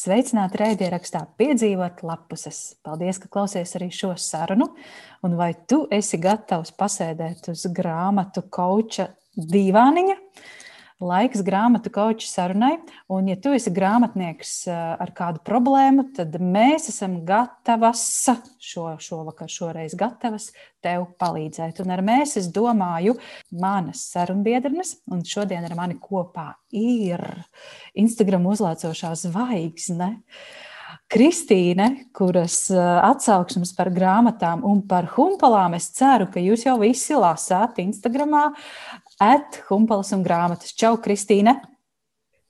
Sveicināti raidierakstā Piedzīvot lapuses. Paldies, ka klausies arī šo sarunu. Un vai tu esi gatavs pasēdēt uz grāmatu kauča divāniņa? Laiks grāmatu koča sarunai. Un, ja tu esi grāmatnieks eh, ar kādu problēmu, tad mēs esam gatavas šo, šovakar, šoreiz gatavas tev palīdzēt. Un ar mēs es domāju manas sarunbiedrenes, un šodien ar mani kopā ir Instagram uzlācošā zvaigzne. Kristīne, kuras eh, atsauksmes par grāmatām un par humpalām, es ceru, ka jūs jau visi lasāt Instagramā at Humpalas un grāmatas. Čau, Kristīne!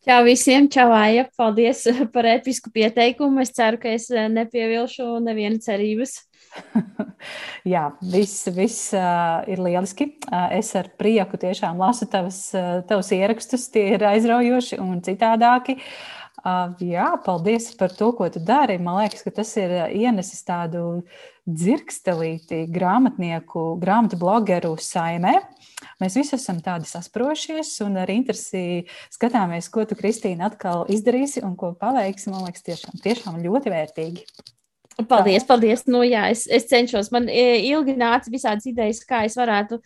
Čau visiem, čau, Aija! Paldies par episku pieteikumu. Es ceru, ka es eh, nepievilšu nevienu cerības. Jā, viss, viss uh, ir lieliski. Uh, es ar prieku tiešām lasu tavas, uh, tavus ierakstus, tie ir aizraujoši un citādāki. Uh, jā, paldies par to, ko tu dari. Man liekas, ka tas ir ienesis tādu dzirkstelīti grāmatnieku, grāmatu blogeru saimē. Mēs visi esam tādi sasprošies un ar interesi skatāmies, ko tu, Kristīna, atkal izdarīsi un ko paveiksi. Man liekas, tiešām, tiešām ļoti vērtīgi. Paldies, paldies. Nu, jā, es, es cenšos. Man e, ilgi nāca visādas idejas, kā es varētu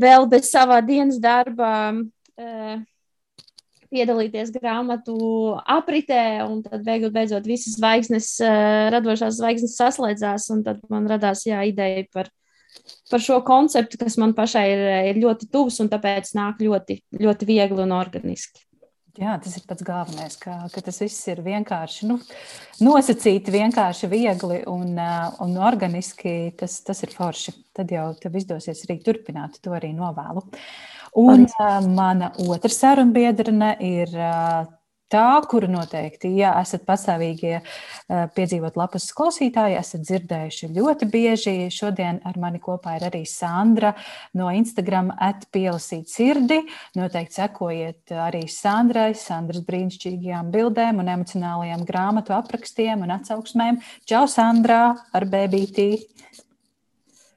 vēl bez savā dienas darba uh, piedalīties grāmatu apritē, un tad beigot, beidzot visas zvaigznes, uh, radošās zvaigznes saslēdzās, un tad man radās jā, ideja par par šo konceptu, kas man pašai ir, ir ļoti tuvs un tāpēc nāk ļoti, ļoti viegli un organiski. Jā, tas ir pats galvenais, ka, ka tas viss ir vienkārši nu, nosacīti, vienkārši viegli un, un organiski. Tas, tas ir forši. Tad jau tev izdosies arī turpināt, to arī novēlu. Un Paldies. mana otra sarunbiedrene ir tā, kuru noteikti, ja esat pastāvīgie eh, piedzīvot lapas klausītāji, esat dzirdējuši ļoti bieži. Šodien ar mani kopā ir arī Sandra no Instagram atpielasīt sirdi. Noteikti sekojiet arī Sandrai, Sandras brīnišķīgajām bildēm un emocionālajām grāmatu aprakstiem un atsauksmēm. Čau, Sandra, ar bēbītī!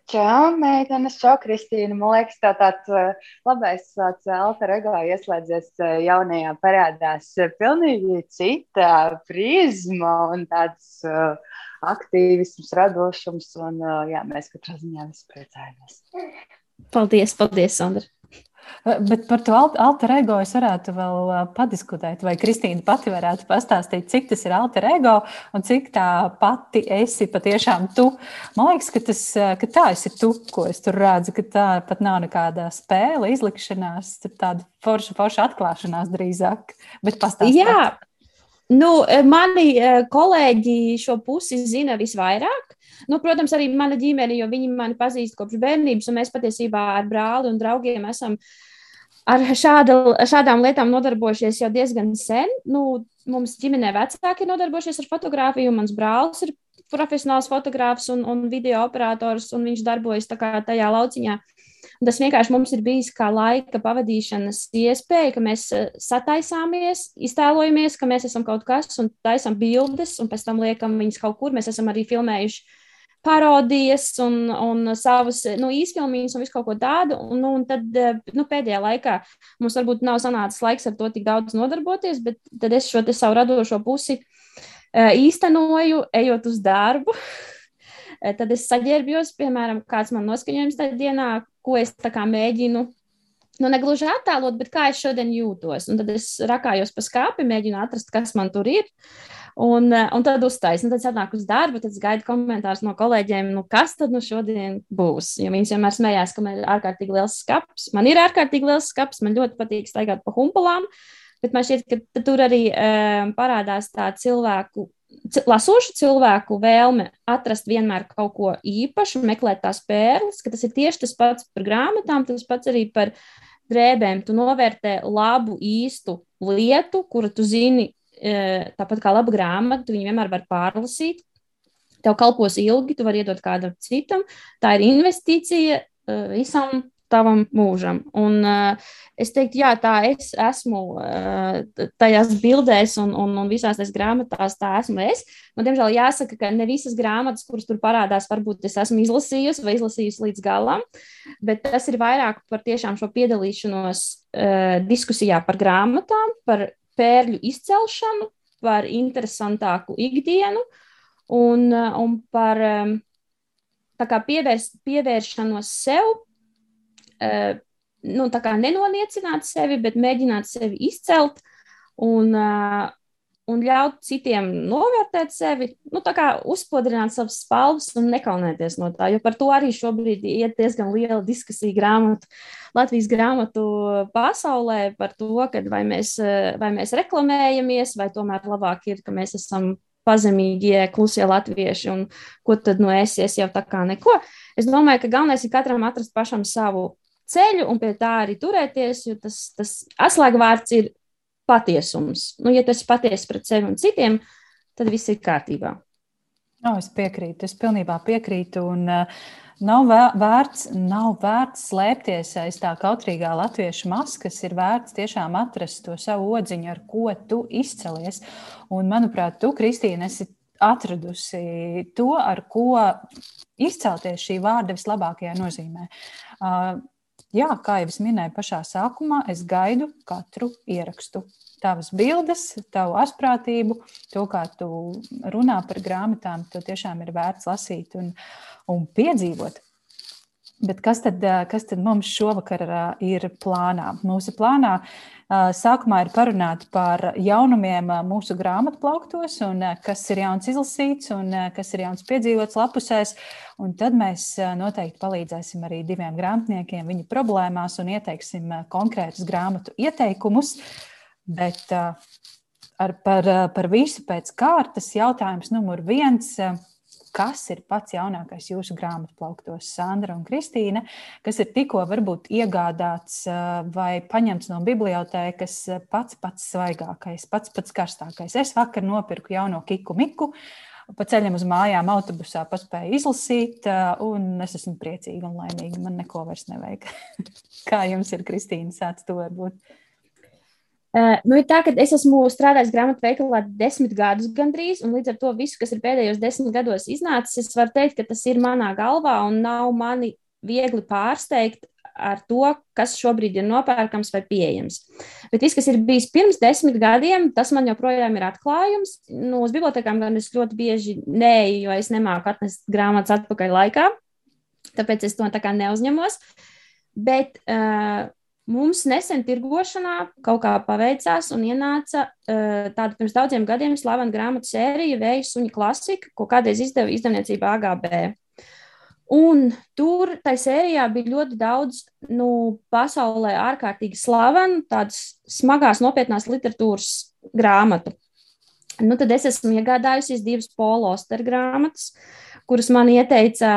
Čau, meitenes, čau, Kristīna. Man liekas, tā tāds labais tāds alter ego ieslēdzies jaunajā parādās pilnīgi cita prizma un tāds aktīvisms, radošums. Un, jā, mēs katrā ziņā visi priecājamies. Paldies, paldies, Sandra. Bet par to alter ego es varētu vēl padiskutēt, vai Kristīna pati varētu pastāstīt, cik tas ir alter ego un cik tā pati esi patiešām tu. Man liekas, ka, tas, ka tā esi tu, ko es tur redzu, ka tā pat nav nekāda spēle, izlikšanās, tāda forša, forša atklāšanās drīzāk. Bet pastāstiet. Jā, nu, mani kolēģi šo pusi zina visvairāk. Nu, protams, arī mana ģimene, jo viņi mani pazīst kopš bērnības, un mēs patiesībā ar brāli un draugiem esam ar šāda, šādām lietām nodarbojušies jau diezgan sen. Nu, mums ģimenē vecāki ir nodarbojušies ar fotografiju, un mans brālis ir profesionāls fotogrāfs un, un video operators, un viņš darbojas tajā lauciņā. Tas vienkārši mums ir bijis kā laika pavadīšanas iespēja, ka mēs eh, sataisāmies, iztēlojamies, ka mēs esam kaut kas un taisām bildes, un pēc tam liekam viņas kaut kur. Mēs esam arī filmējuši parodijas un, un savus nu, īsfilmiņus un visu kaut ko tādu. Un, nu, un tad nu, pēdējā laikā mums varbūt nav sanācis laiks ar to tik daudz nodarboties, bet tad es šo savu radošo pusi īstenoju, ejot uz darbu. tad es saģērbjos, piemēram, kāds man noskaņojums tajā dienā, ko es mēģinu nu, negluži attēlot, bet kā es šodien jūtos. Un tad es rakājos pa skāpi, mēģinu atrast, kas man tur ir. Un, eh, un tad uztaisnu, tad atnāk uz darbu, tad gaidu komentārus no kolēģiem, nu, kas tad nu šodien būs. Jo viņas vienmēr smējās, ka man ir ārkārtīgi liels skats. Man ir ārkārtīgi liels skats, man ļoti patīk staigāt pa humpulām, bet man šķiet, ka tur arī um, parādās tā cilvēku. Lasošu cilvēku vēlme atrast vienmēr kaut ko īpašu, meklēt tās pērles, ka tas ir tieši tas pats par grāmatām, tas pats arī par drēbēm. Tu novērtē labu, īstu lietu, kuru tu zini, tāpat kā laba grāmata, tu viņu vienmēr var pārlasīt. Tev kalpos ilgi, tu vari iedot kādam citam. Tā ir investīcija visam tavam mūžam. Un uh, es teiktu, jā, tā es esmu uh, tajās bildēs un, un, un visās tajās grāmatās, tā esmu es. Man, diemžēl, jāsaka, ka ne visas grāmatas, kuras tur parādās, varbūt es esmu izlasījusi vai izlasījusi līdz galam, bet tas ir vairāk par tiešām šo piedalīšanos uh, diskusijā par grāmatām, par pērļu izcelšanu, par interesantāku ikdienu un, un par pievērst, pievēršanos sev. Nu, tā kā nenoniecināt sevi, bet mēģināt sevi izcelt un, un ļaut citiem novērtēt sevi, nu, uzspodrināt savas spalvas un nekaunēties no tā. Jo par to arī šobrīd ir diezgan liela diskusija grāmatu, Latvijas grāmatu pasaulē par to, vai mēs, vai mēs reklamējamies, vai tomēr labāk ir, ka mēs esam pazemīgie, klusie latvieši, un ko tad no es, es jau tā kā neko. Es domāju, ka galvenais ir katram atrast pašam savu ceļu un pie tā arī turēties, jo tas, tas atslēgvārds ir patiesums. Nu, ja tas ir patiesi pret sevi un citiem, tad viss ir kārtībā. No, es piekrītu, es pilnībā piekrītu. Un, uh, Nav vērts, nav vērts slēpties aiz tā kautrīgā latviešu maskas. Ir vērts tiešām atrast to savu odziņu, ar ko tu izcelies. Un, manuprāt, tu, Kristīne, esi atradusi to, ar ko izcelties šī vārda vislabākajā nozīmē. Uh, Jā, kā jau es minēju pašā sākumā, es gaidu katru ierakstu. Tavas bildes, tavu asprātību, to, kā tu runā par grāmatām, to tiešām ir vērts lasīt un, un piedzīvot. Bet kas tad, kas tad mums šovakar ir plānā? Mūsu plānā sākumā ir parunāt par jaunumiem mūsu grāmatu plauktos, un kas ir jauns izlasīts un kas ir jauns piedzīvots lapusēs. Un tad mēs noteikti palīdzēsim arī diviem grāmatniekiem viņu problēmās un ieteiksim konkrētus grāmatu ieteikumus. Bet ar, par, par visu pēc kārtas jautājums numur viens kas ir pats jaunākais jūsu grāmatu plauktos, Sandra un Kristīne, kas ir tikko varbūt iegādāts vai paņemts no bibliotēkas pats pats svaigākais, pats pats karstākais. Es vakar nopirku jauno kiku miku. Pa ceļam uz mājām, autobusā paspēju izlasīt, un es esmu priecīga un laimīga. Man neko vairs nevajag. Kā jums ir, Kristīne, sāc to varbūt? Uh, nu, ir tā, es esmu strādājis grāmatveikalā desmit gadus gandrīz, un līdz ar to visu, kas ir pēdējos desmit gados iznācis, es varu teikt, ka tas ir manā galvā un nav mani viegli pārsteigt ar to, kas šobrīd ir nopērkams vai pieejams. Bet viss, kas ir bijis pirms desmit gadiem, tas man joprojām ir atklājums. Nu, uz bibliotekām gan es ļoti bieži neju, jo es nemāku atnest grāmatas atpakaļ laikā, tāpēc es to tā kā neuzņemos. Bet uh, Mums nesen tirgošanā kaut kā paveicās un ienāca uh, tāda pirms daudziem gadiem slavena grāmatu sērija Vēja suņa klasika, ko kādreiz izdeva izdevniecība AGB. Un tur tajā sērijā bija ļoti daudz nu, pasaulē ārkārtīgi slavenu, tādas smagās, nopietnās literatūras grāmatu. Nu, tad es esmu iegādājusies divas polosteru grāmatas. Kuras man ieteica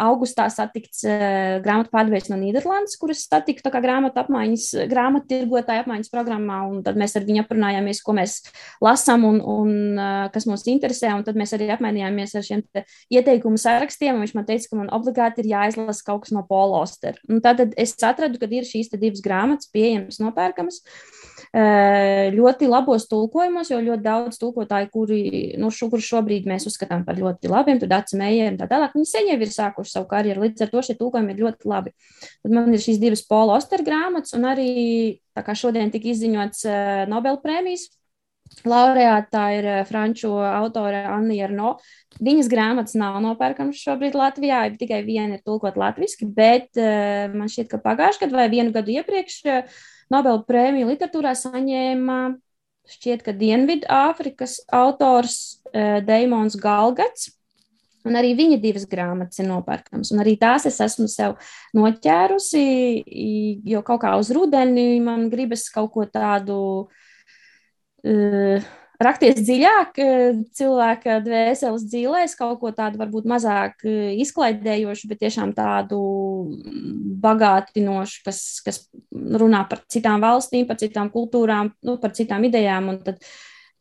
augustā satikts uh, grāmatu pārdevējs no Nīderlandes, kuras satiku grāmatu apmaiņas, grāmatu tirgotāju apmaiņas programmā, tad mēs ar viņu aprunājāmies, ko mēs lasām un, un uh, kas mums interesē, tad mēs arī apmainījāmies ar šiem ieteikumu sarakstiem, viņš man teica, ka man obligāti ir jāizlasa kaut kas no Poloster. Un tad es atradu, ka ir šīs divas grāmatas pieejamas, nopērkamas. Uh, ļoti labos tulkojumos, jo ļoti daudz tulkotāju, kuri, nu, šo, kuri šobrīd mēs uzskatām par ļoti labiem, Dācis Meijers un tā tālāk. Viņi sen jau ir sākuši savu karjeru, līdz ar to šie tulkojumi ir ļoti labi. Tad man ir šīs divas Pola Oster grāmatas, un arī tā kā šodien tika izziņots uh, Nobel prēmijas. Laureāta ir uh, franču autore Anna Jarno. Viņas grāmatas nav nopērkamas šobrīd Latvijā, tikai viena ir tulkot latviešu, bet man šķiet, ka pagājušajā gadā vai vienu gadu iepriekš uh, Nobel prēmiju literatūrā saņēma šķiet, ka Dienvidāfrikas autors uh, Deimons Galgats. Un arī viņa divas grāmatas ir nopērkamas. Un arī tās es esmu sev noķērusi, jo kaut kā uz rudeni man gribas kaut ko tādu. Uh, rakties dziļāk cilvēka dvēseles dzīvēs, kaut ko tādu varbūt mazāk izklaidējošu, bet tiešām tādu bagātinošu, kas, kas runā par citām valstīm, par citām kultūrām, nu, par citām idejām. Un tad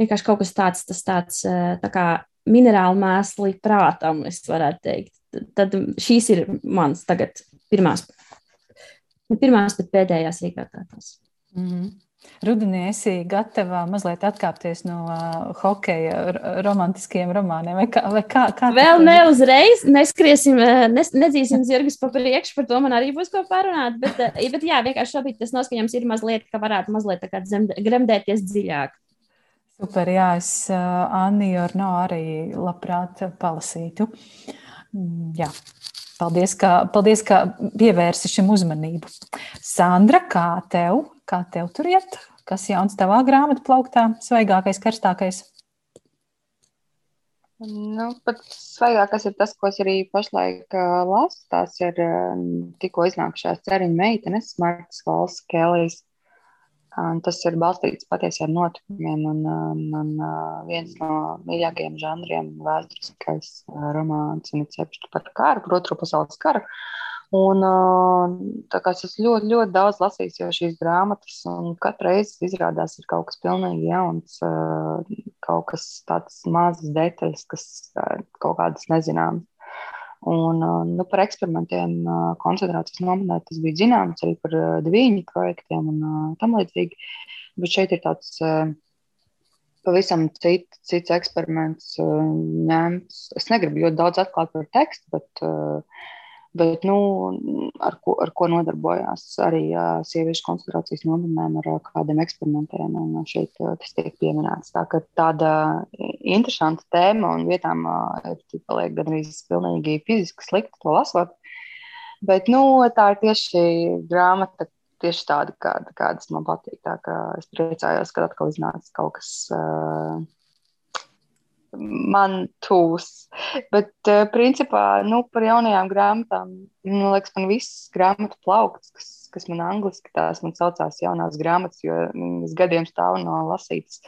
vienkārši kaut kas tāds, tas tāds tā kā minerāli mēsli prātam, es varētu teikt. Tad šīs ir mans tagad pirmās, pirmās bet pēdējās iegādātās. Mm -hmm. Rudenī esi gatava mazliet atkāpties no uh, hokeja romantiskiem romāniem. Vai kā, vai kā, kā Vēl ne uzreiz, neskriesim, nes, nedzīsim zirgus pa priekšu, par to man arī būs ko parunāt. Bet, bet jā, vienkārši šobrīd tas noskaņojums ir mazliet, ka varētu mazliet tā kā gremdēties dziļāk. Super, jā, es Anni Jorno arī labprāt palasītu. Mm, jā. Paldies, ka, paldies, ka pievērsi šim uzmanību. Sandra, kā tev, kā tev tur iet? Kas jauns tavā grāmatā plauktā? Svaigākais, karstākais? Nu, pats svaigākais ir tas, ko es arī pašlaik uh, lasu. Tās ir uh, tikko iznākušās ceriņu meitenes, Martas Valsts, Kēlijas Tas ir balstīts patiesiem notikumiem, un, un, un viens no mīļākajiem žanriem ir vēsturiskais romāns, un ir par karu, par otro pasaules karu. Un, kā es esmu ļoti, ļoti daudz lasījis jau šīs grāmatas, un katru reizi izrādās ir kaut kas pilnīgi jauns, kaut kas tāds mazs detaļas, kas kaut kādas nezināmas. Un, nu, par eksperimentiem koncentrācijas nometnē tas bija zināms arī par diviņu projektiem un tam līdzīgi. Bet šeit ir tāds pavisam cit, cits eksperiments ņemts. Es negribu ļoti daudz atklāt par tekstu, bet uh, Bet, nu, ar, ko, ar ko nodarbojās arī sieviešu koncentrācijas nometnēm, ar kādiem eksperimentiem. Šeit tas tiek pieminēts. Tā, tāda interesanta tēma un vietām uh, paliek gan arī pilnīgi fiziski slikti to lasot. Bet nu, tā ir tieši grāmata, tieši tāda, kāda, kādas man patīk. Tā es priecājos, ka atkal iznāca kaut kas. Uh, man tūs. Bet, uh, principā, nu, par jaunajām grāmatām, man liekas, man viss grāmatu plaukts, kas, kas man angliski tās man saucās jaunās grāmatas, jo viņas gadiem stāv no lasītas.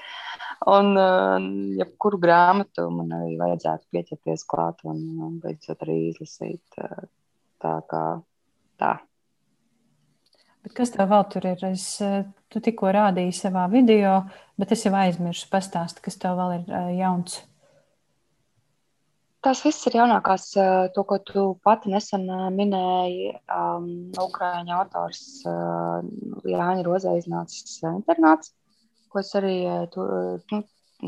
Un, uh, ja kuru grāmatu man arī vajadzētu pieķerties klāt un, un beidzot arī izlasīt. Uh, tā kā tā. Bet kas tev vēl tur ir? Es, tu tikko rādīji savā video, bet es jau aizmirsu pastāstīt, kas tev vēl ir jauns. Tas viss ir jaunākās, eh, to, ko tu pati nesen eh, minēji. Um, Ukrāņu autors uh, Jāņa Rozē iznācis internāts, ko es arī tu, nu,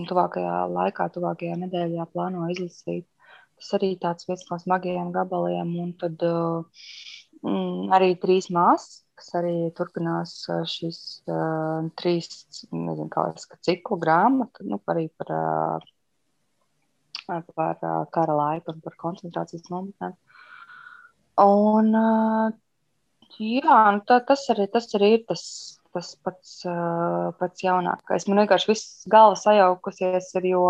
tuvākajā laikā, tuvākajā nedēļā plānoju izlasīt. Tas arī tāds viens no smagajiem gabaliem, un tad uh, arī trīs māsas, kas arī turpinās šīs uh, trīs, nezinu, kā es, ciklu grāmatu, nu, arī par uh, par kara laiku un par koncentrācijas nometnēm. Un, jā, nu, tā, tas, arī, tas arī ir tas, tas pats, pats jaunākais. Man vienkārši viss galva sajaukusies, ir, jo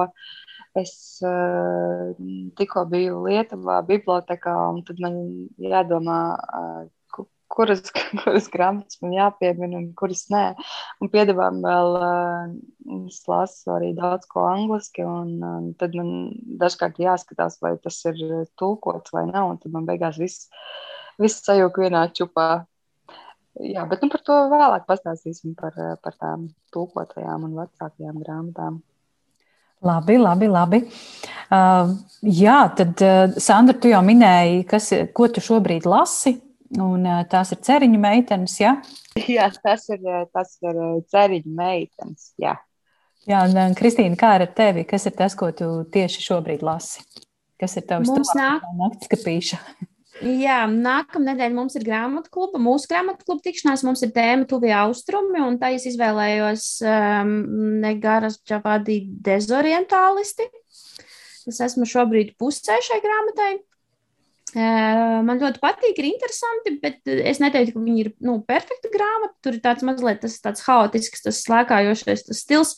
es tikko biju Lietuvā, bibliotekā, un tad man jādomā, kuras, kuras grāmatas man jāpiemina un kuras nē. Un piedāvājumā vēl uh, es lasu arī daudz ko angliski, un uh, tad man dažkārt jāskatās, vai tas ir tulkots vai nav, un tad man beigās viss, viss sajūg vienā čupā. Jā, bet nu, par to vēlāk pastāstīsim par, par tām tulkotajām un vecākajām grāmatām. Labi, labi, labi. Uh, jā, tad, uh, Sandra, tu jau minēji, kas, ko tu šobrīd lasi. Un tās ir ceriņu meitenes, jā? Jā, tas ir, tas ir ceriņu meitenes, jā. Jā, un Kristīna, kā ar tevi? Kas ir tas, ko tu tieši šobrīd lasi? Kas ir tavs nāk... nakts kapīša? Jā, nākamā nedēļa mums ir grāmatu kluba. Mūsu grāmatu kluba tikšanās mums ir tēma Tuvie austrumi, un tā es izvēlējos um, Negaras Čavadi dezorientālisti. Es esmu šobrīd pusē šai grāmatai. Man ļoti patīk, ir interesanti, bet es neteiktu, ka viņi ir nu, perfekta grāmata. Tur ir tāds mazliet tas, tāds haotisks, tas slēkājošais tas stils.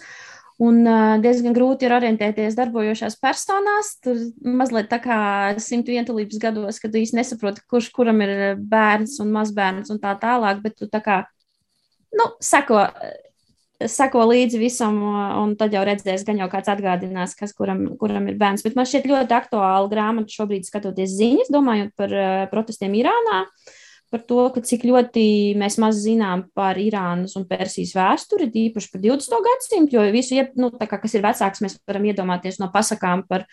Un uh, diezgan grūti ir orientēties darbojošās personās. Tur mazliet tā kā simtu vientulības gados, kad īsti nesaproti, kurš kuram ir bērns un mazbērns un tā tālāk. Bet tu tā kā nu, sako sako līdzi visam, un tad jau redzēs, gan jau kāds atgādinās, kas kuram, kuram ir bērns. Bet man šķiet ļoti aktuāla grāmata šobrīd, skatoties ziņas, domājot par uh, protestiem Irānā. Par to, cik ļoti mēs maz zinām par Irānas un Persijas vēsturi, īpaši par 20. gadsimtu, jo visu, nu, kā, kas ir vecāks, mēs varam iedomāties no pasakām par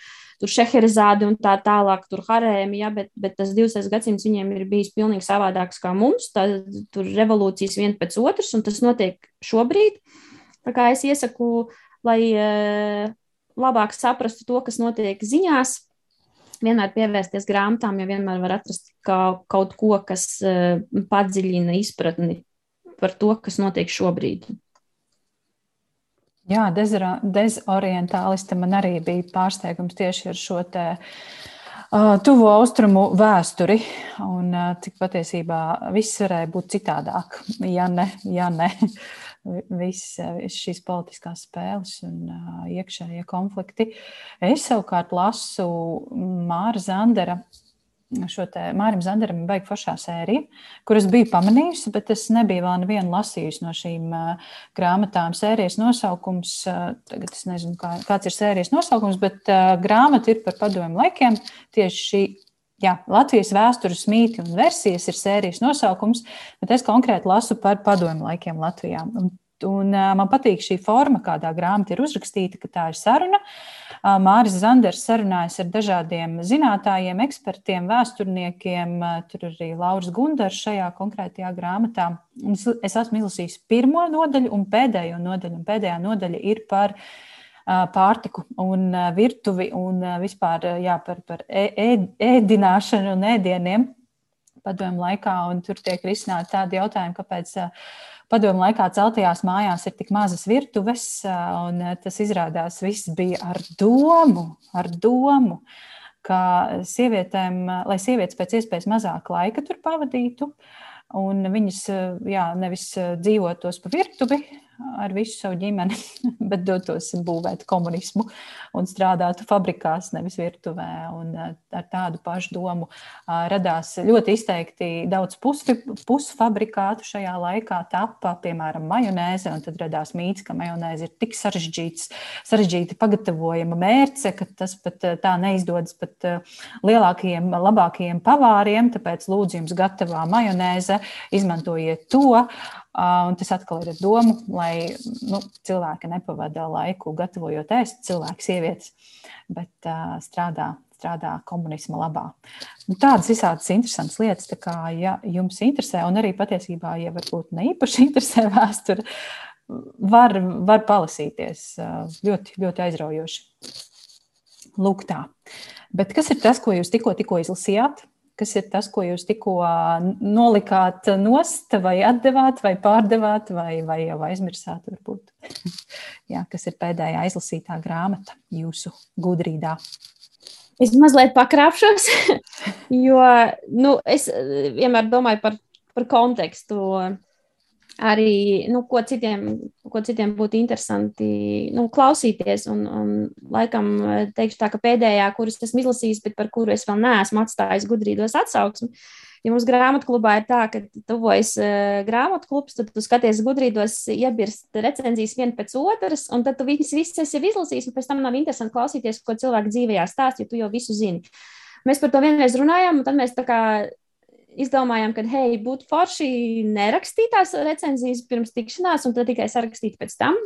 Šeherizādi un tā tālāk, tur harēmi, ja, bet, bet tas 20. gadsimts viņiem ir bijis pilnīgi savādāks kā mums, tā, tur revolūcijas viena pēc otras, un tas notiek šobrīd. Tā kā es iesaku, lai uh, labāk saprastu to, kas notiek ziņās, vienmēr pievērsties grāmatām, jo vienmēr var atrast kā, kaut ko, kas uh, padziļina izpratni par to, kas notiek šobrīd. Jā, dezorientāliste man arī bija pārsteigums tieši ar šo te uh, tuvo austrumu vēsturi. Un uh, cik patiesībā viss varēja būt citādāk, ja ne, ja ne. Viss šīs politiskās spēles un uh, iekšējie konflikti. Es savukārt lasu Māra Zandera šo te Mārim Zanderam baigi foršā sērija, kuras biju pamanījusi, bet es nebiju vēl nevienu lasījusi no šīm uh, grāmatām. Sērijas nosaukums, uh, tagad es nezinu, kā, kāds ir sērijas nosaukums, bet uh, grāmata ir par padomu laikiem. Tieši šī Jā, Latvijas vēstures mītnes un versijas ir sērijas nosaukums, bet es konkrēti lasu par padomu laikiem Latvijā. Un, un man patīk šī forma, kādā grāmata ir uzrakstīta, ka tā ir saruna. Māris Zanders sarunājas ar dažādiem zinātājiem, ekspertiem, vēsturniekiem. Tur arī Lauris Gundars šajā konkrētajā grāmatā. Es esmu izlasījis pirmo nodaļu un pēdējo nodaļu. Un pēdējā nodaļa ir par pārtiku un virtuvi un vispār jā, par, par ēdināšanu un ēdieniem padomu laikā. Tur tiek risināti tādi jautājumi, kāpēc padomu laikā celtajās mājās ir tik mazas virtuves, un tas izrādās viss bija ar domu, ar domu, ka sievietēm, lai sievietes pēc iespējas mazāk laika tur pavadītu, un viņas jā, nevis dzīvotos pa virtuvi, ar visu savu ģimeni, bet dotos būvēt komunismu un strādātu fabrikās, nevis virtuvē. Un eh, ar tādu pašu domu eh, radās ļoti izteikti daudz pusfabrikātu šajā laikā. Tapa, piemēram, majonēze, un tad radās mīts, ka majonēze ir tik sarežģīts, sarežģīti pagatavojama mērce, ka tas pat eh, tā neizdodas pat lielākajiem, labākajiem pavāriem. Tāpēc lūdzu jums gatavā majonēze, izmantojiet to. Un tas atkal ir doma, lai nu, cilvēki nepavada laiku gatavojot ēst, cilvēki, sievietes, bet uh, strādā, strādā komunisma labā. Nu, tādas visādas interesantas lietas, kā, ja jums interesē, un arī patiesībā, ja varbūt ne īpaši interesē vēsture, var, var palasīties ļoti, ļoti aizraujoši. Lūk, tā. Bet kas ir tas, ko jūs tikko, tikko izlasījāt? Kas ir tas, ko jūs tikko nolikāt nost, vai atdevāt, vai pārdevāt, vai, vai jau aizmirsāt, varbūt. Jā, kas ir pēdējā izlasītā grāmata jūsu gudrībā? Es mazliet pakrāpšos, jo nu, es vienmēr domāju par, par kontekstu arī, nu, ko, citiem, ko citiem būtu interesanti nu, klausīties. Un, un, laikam, teikšu tā, ka pēdējā, kuras esmu izlasījis, bet par kuru es vēl neesmu atstājis gudrīdos atsauksmi. Ja mums grāmatu klubā ir tā, ka tuvojas uh, grāmatu klubs, tad tu skaties gudrīdos, iebirst recenzijas viena pēc otras, un tad tu visas, visas esi izlasījis, un pēc tam nav interesanti klausīties, ko cilvēki dzīvē stāsta, jo tu jau visu zini. Mēs par to vienreiz runājām, un tad mēs tā kā izdomājām, ka, hei, būtu forši nerakstītās recenzijas pirms tikšanās, un tad tikai sarakstīt pēc tam.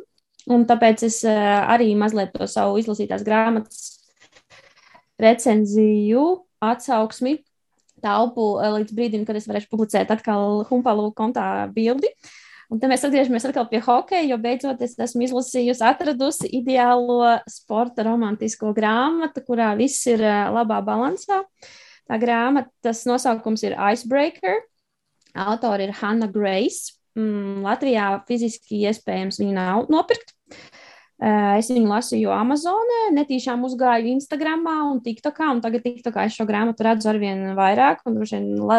Un tāpēc es eh, arī mazliet to savu izlasītās grāmatas recenziju atsauksmi taupu eh, līdz brīdim, kad es varēšu publicēt atkal Humpalu kontā bildi. Un tad mēs atgriežamies atkal pie hokeja, jo beidzot es esmu izlasījusi, atradusi ideālo sporta romantisko grāmatu, kurā viss ir eh, labā balansā. Uh, Tā grāmatas nosaukums ir Icebreaker. Autori ir Hanna Grace. Mm, Latvijā fiziski iespējams viņu nav nopirkt. Eh, es viņu lasīju Amazonē, netīšām uzgāju Instagram un TikTokā, un tagad TikTokā es šo grāmatu redzu arvien vairāk. Un, vien, la,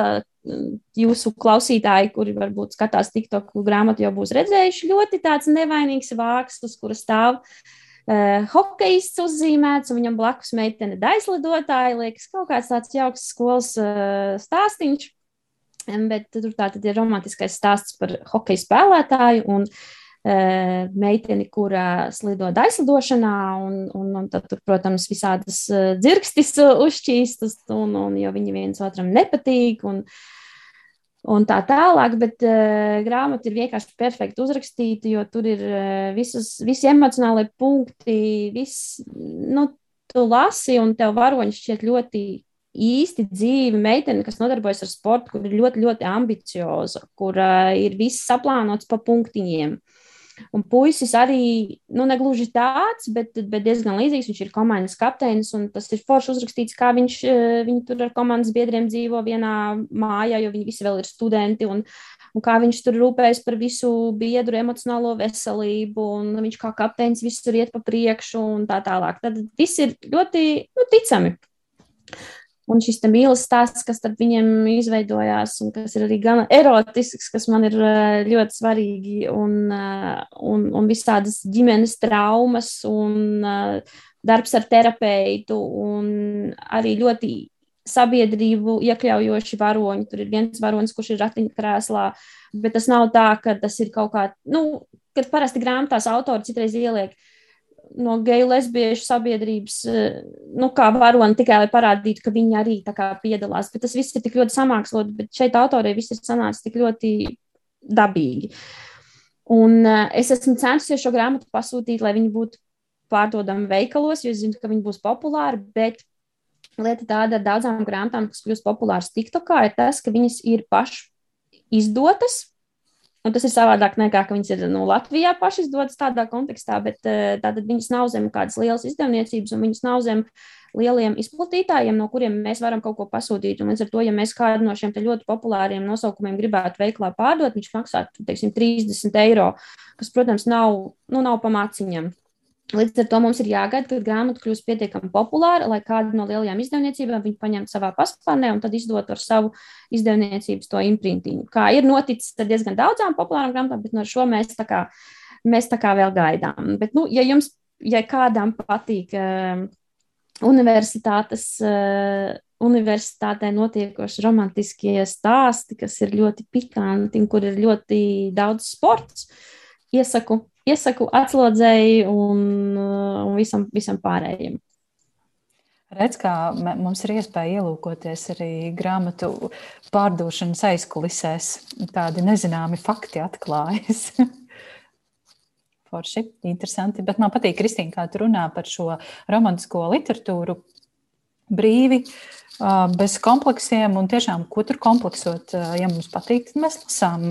jūsu klausītāji, kuri varbūt skatās TikTok grāmatu, jau būs redzējuši ļoti tāds nevainīgs vāks, uz kura stāv uh, uh, hokejists uzzīmēts, un viņam blakus meitene daislidotāja. Liekas, kaut kāds tāds jauks skolas uh, stāstīns. Bet tur tā tad ir romantiskais stāsts par hokeja spēlētāju un uh, meiteni, kurā slido daislidošanā, un, un, un tad tur, protams, visādas dzirkstis uzšķīstas, un, un jo viņi viens otram nepatīk. Un, uh, un tā tālāk, bet uh, grāmata ir vienkārši perfekti uzrakstīta, jo tur ir uh, visas, visi emocionālie punkti, viss, nu, tu lasi, un tev varoņš šķiet ļoti īsti dzīve meitene, kas nodarbojas ar sportu, kur ir ļoti, ļoti ambicioza, kur uh, ir viss saplānots pa punktiņiem. Uh, Un puisis arī, nu, negluži tāds, bet, bet diezgan līdzīgs. Viņš ir komandas kapteinis, un tas ir forši uzrakstīts, kā viņš, eh, viņi tur ar komandas biedriem dzīvo vienā mājā, jo viņi visi vēl ir studenti. Un, un kā viņš tur rūpējas par visu biedru emocionālo veselību, un viņš kā kapteinis visur iet pa priekšu un tā tālāk. Tad viss ir ļoti nu, ticami. Un šis mīlestības stāsts, kas starp viņiem izveidojās, un kas ir arī gan erotisks, kas man ir eh, ļoti svarīgi, un, eh, un, un visādas ģimenes traumas, un eh, darbs ar terapeitu, un arī ļoti sabiedrību iekļaujoši varoņi. Tur ir viens varonis, kurš ir ratiņkrēslā, bet tas nav tā, ka tas ir kaut kā, nu, kad parasti grāmatās autori citreiz ieliek no geju lesbiešu sabiedrības, eh, nu, kā varoni tikai lai parādītu, ka viņi arī tā kā piedalās. Bet tas viss ir tik ļoti samākslot, bet šeit autoriem viss ir sanācis tik ļoti dabīgi. Un uh, es esmu centusies šo grāmatu pasūtīt, lai viņi būtu pārdodami veikalos, jo es zinu, ka viņi būs populāri, bet lieta tāda ar daudzām grāmatām, kas kļūst populāras TikTokā, ir tas, ka viņas ir pašas izdotas, Un tas ir savādāk nekā, ka viņas ir nu, Latvijā pašas dodas tādā kontekstā, bet eh, tātad viņas nav zem kādas lielas izdevniecības un viņas nav zem lieliem izplatītājiem, no kuriem mēs varam kaut ko pasūtīt. Un līdz ar to, ja mēs kādu no šiem ļoti populāriem nosaukumiem gribētu veiklā pārdot, viņš maksātu, teiksim, 30 eiro, kas, protams, nav, nu, nav pamāciņam. Līdz ar to mums ir jāgaida, kad grāmata kļūs pietiekami populāra, lai kāda no lielajām izdevniecībām viņu paņemtu savā paspārnē un tad izdot ar savu izdevniecības to imprintiņu. Kā ir noticis ar diezgan daudzām populārām grāmatām, bet no šo mēs tā kā, mēs tā kā vēl gaidām. Bet, nu, ja jums, ja kādam patīk uh, universitātes, uh, universitātē notiekoši romantiskie stāsti, kas ir ļoti pikanti un kur ir ļoti daudz sports, iesaku iesaku atslodzēji un, uh, un visam, visam pārējiem. Redz, kā mums ir iespēja ielūkoties arī grāmatu pārdošanas aizkulisēs. Tādi nezināmi fakti atklājas. Forši, interesanti. Bet man patīk, Kristīna, kā tu runā par šo romantisko literatūru brīvi. Uh, bez kompleksiem. Un tiešām, ko tur kompleksot, ja mums patīk, tad mēs lasām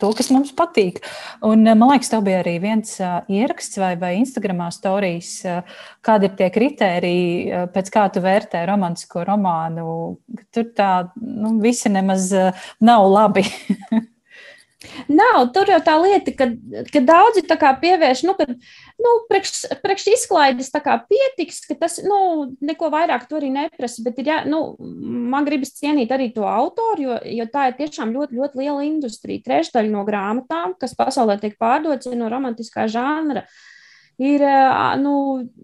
to, kas mums patīk. Un, man liekas, tev bija arī viens ieraksts vai, vai Instagramā stāstījis, kādi ir tie kriteriji, pēc kā tu vērtē romantisko romānu. Tur tā nu, visi nemaz nav labi. Nav, tur jau tā lieta, ka, ka daudzi pievērš, nu, ka nu, priekš, priekš izklaides pietiks, ka tas nu, neko vairāk tur arī neprasa. Bet ir, jā, nu, man gribas cienīt arī to autoru, jo, jo tā ir tiešām ļoti, ļoti liela industrija. Trešdaļa no grāmatām, kas pasaulē tiek pārdotas, ir no romantiskā žanra. Uh, ir nu,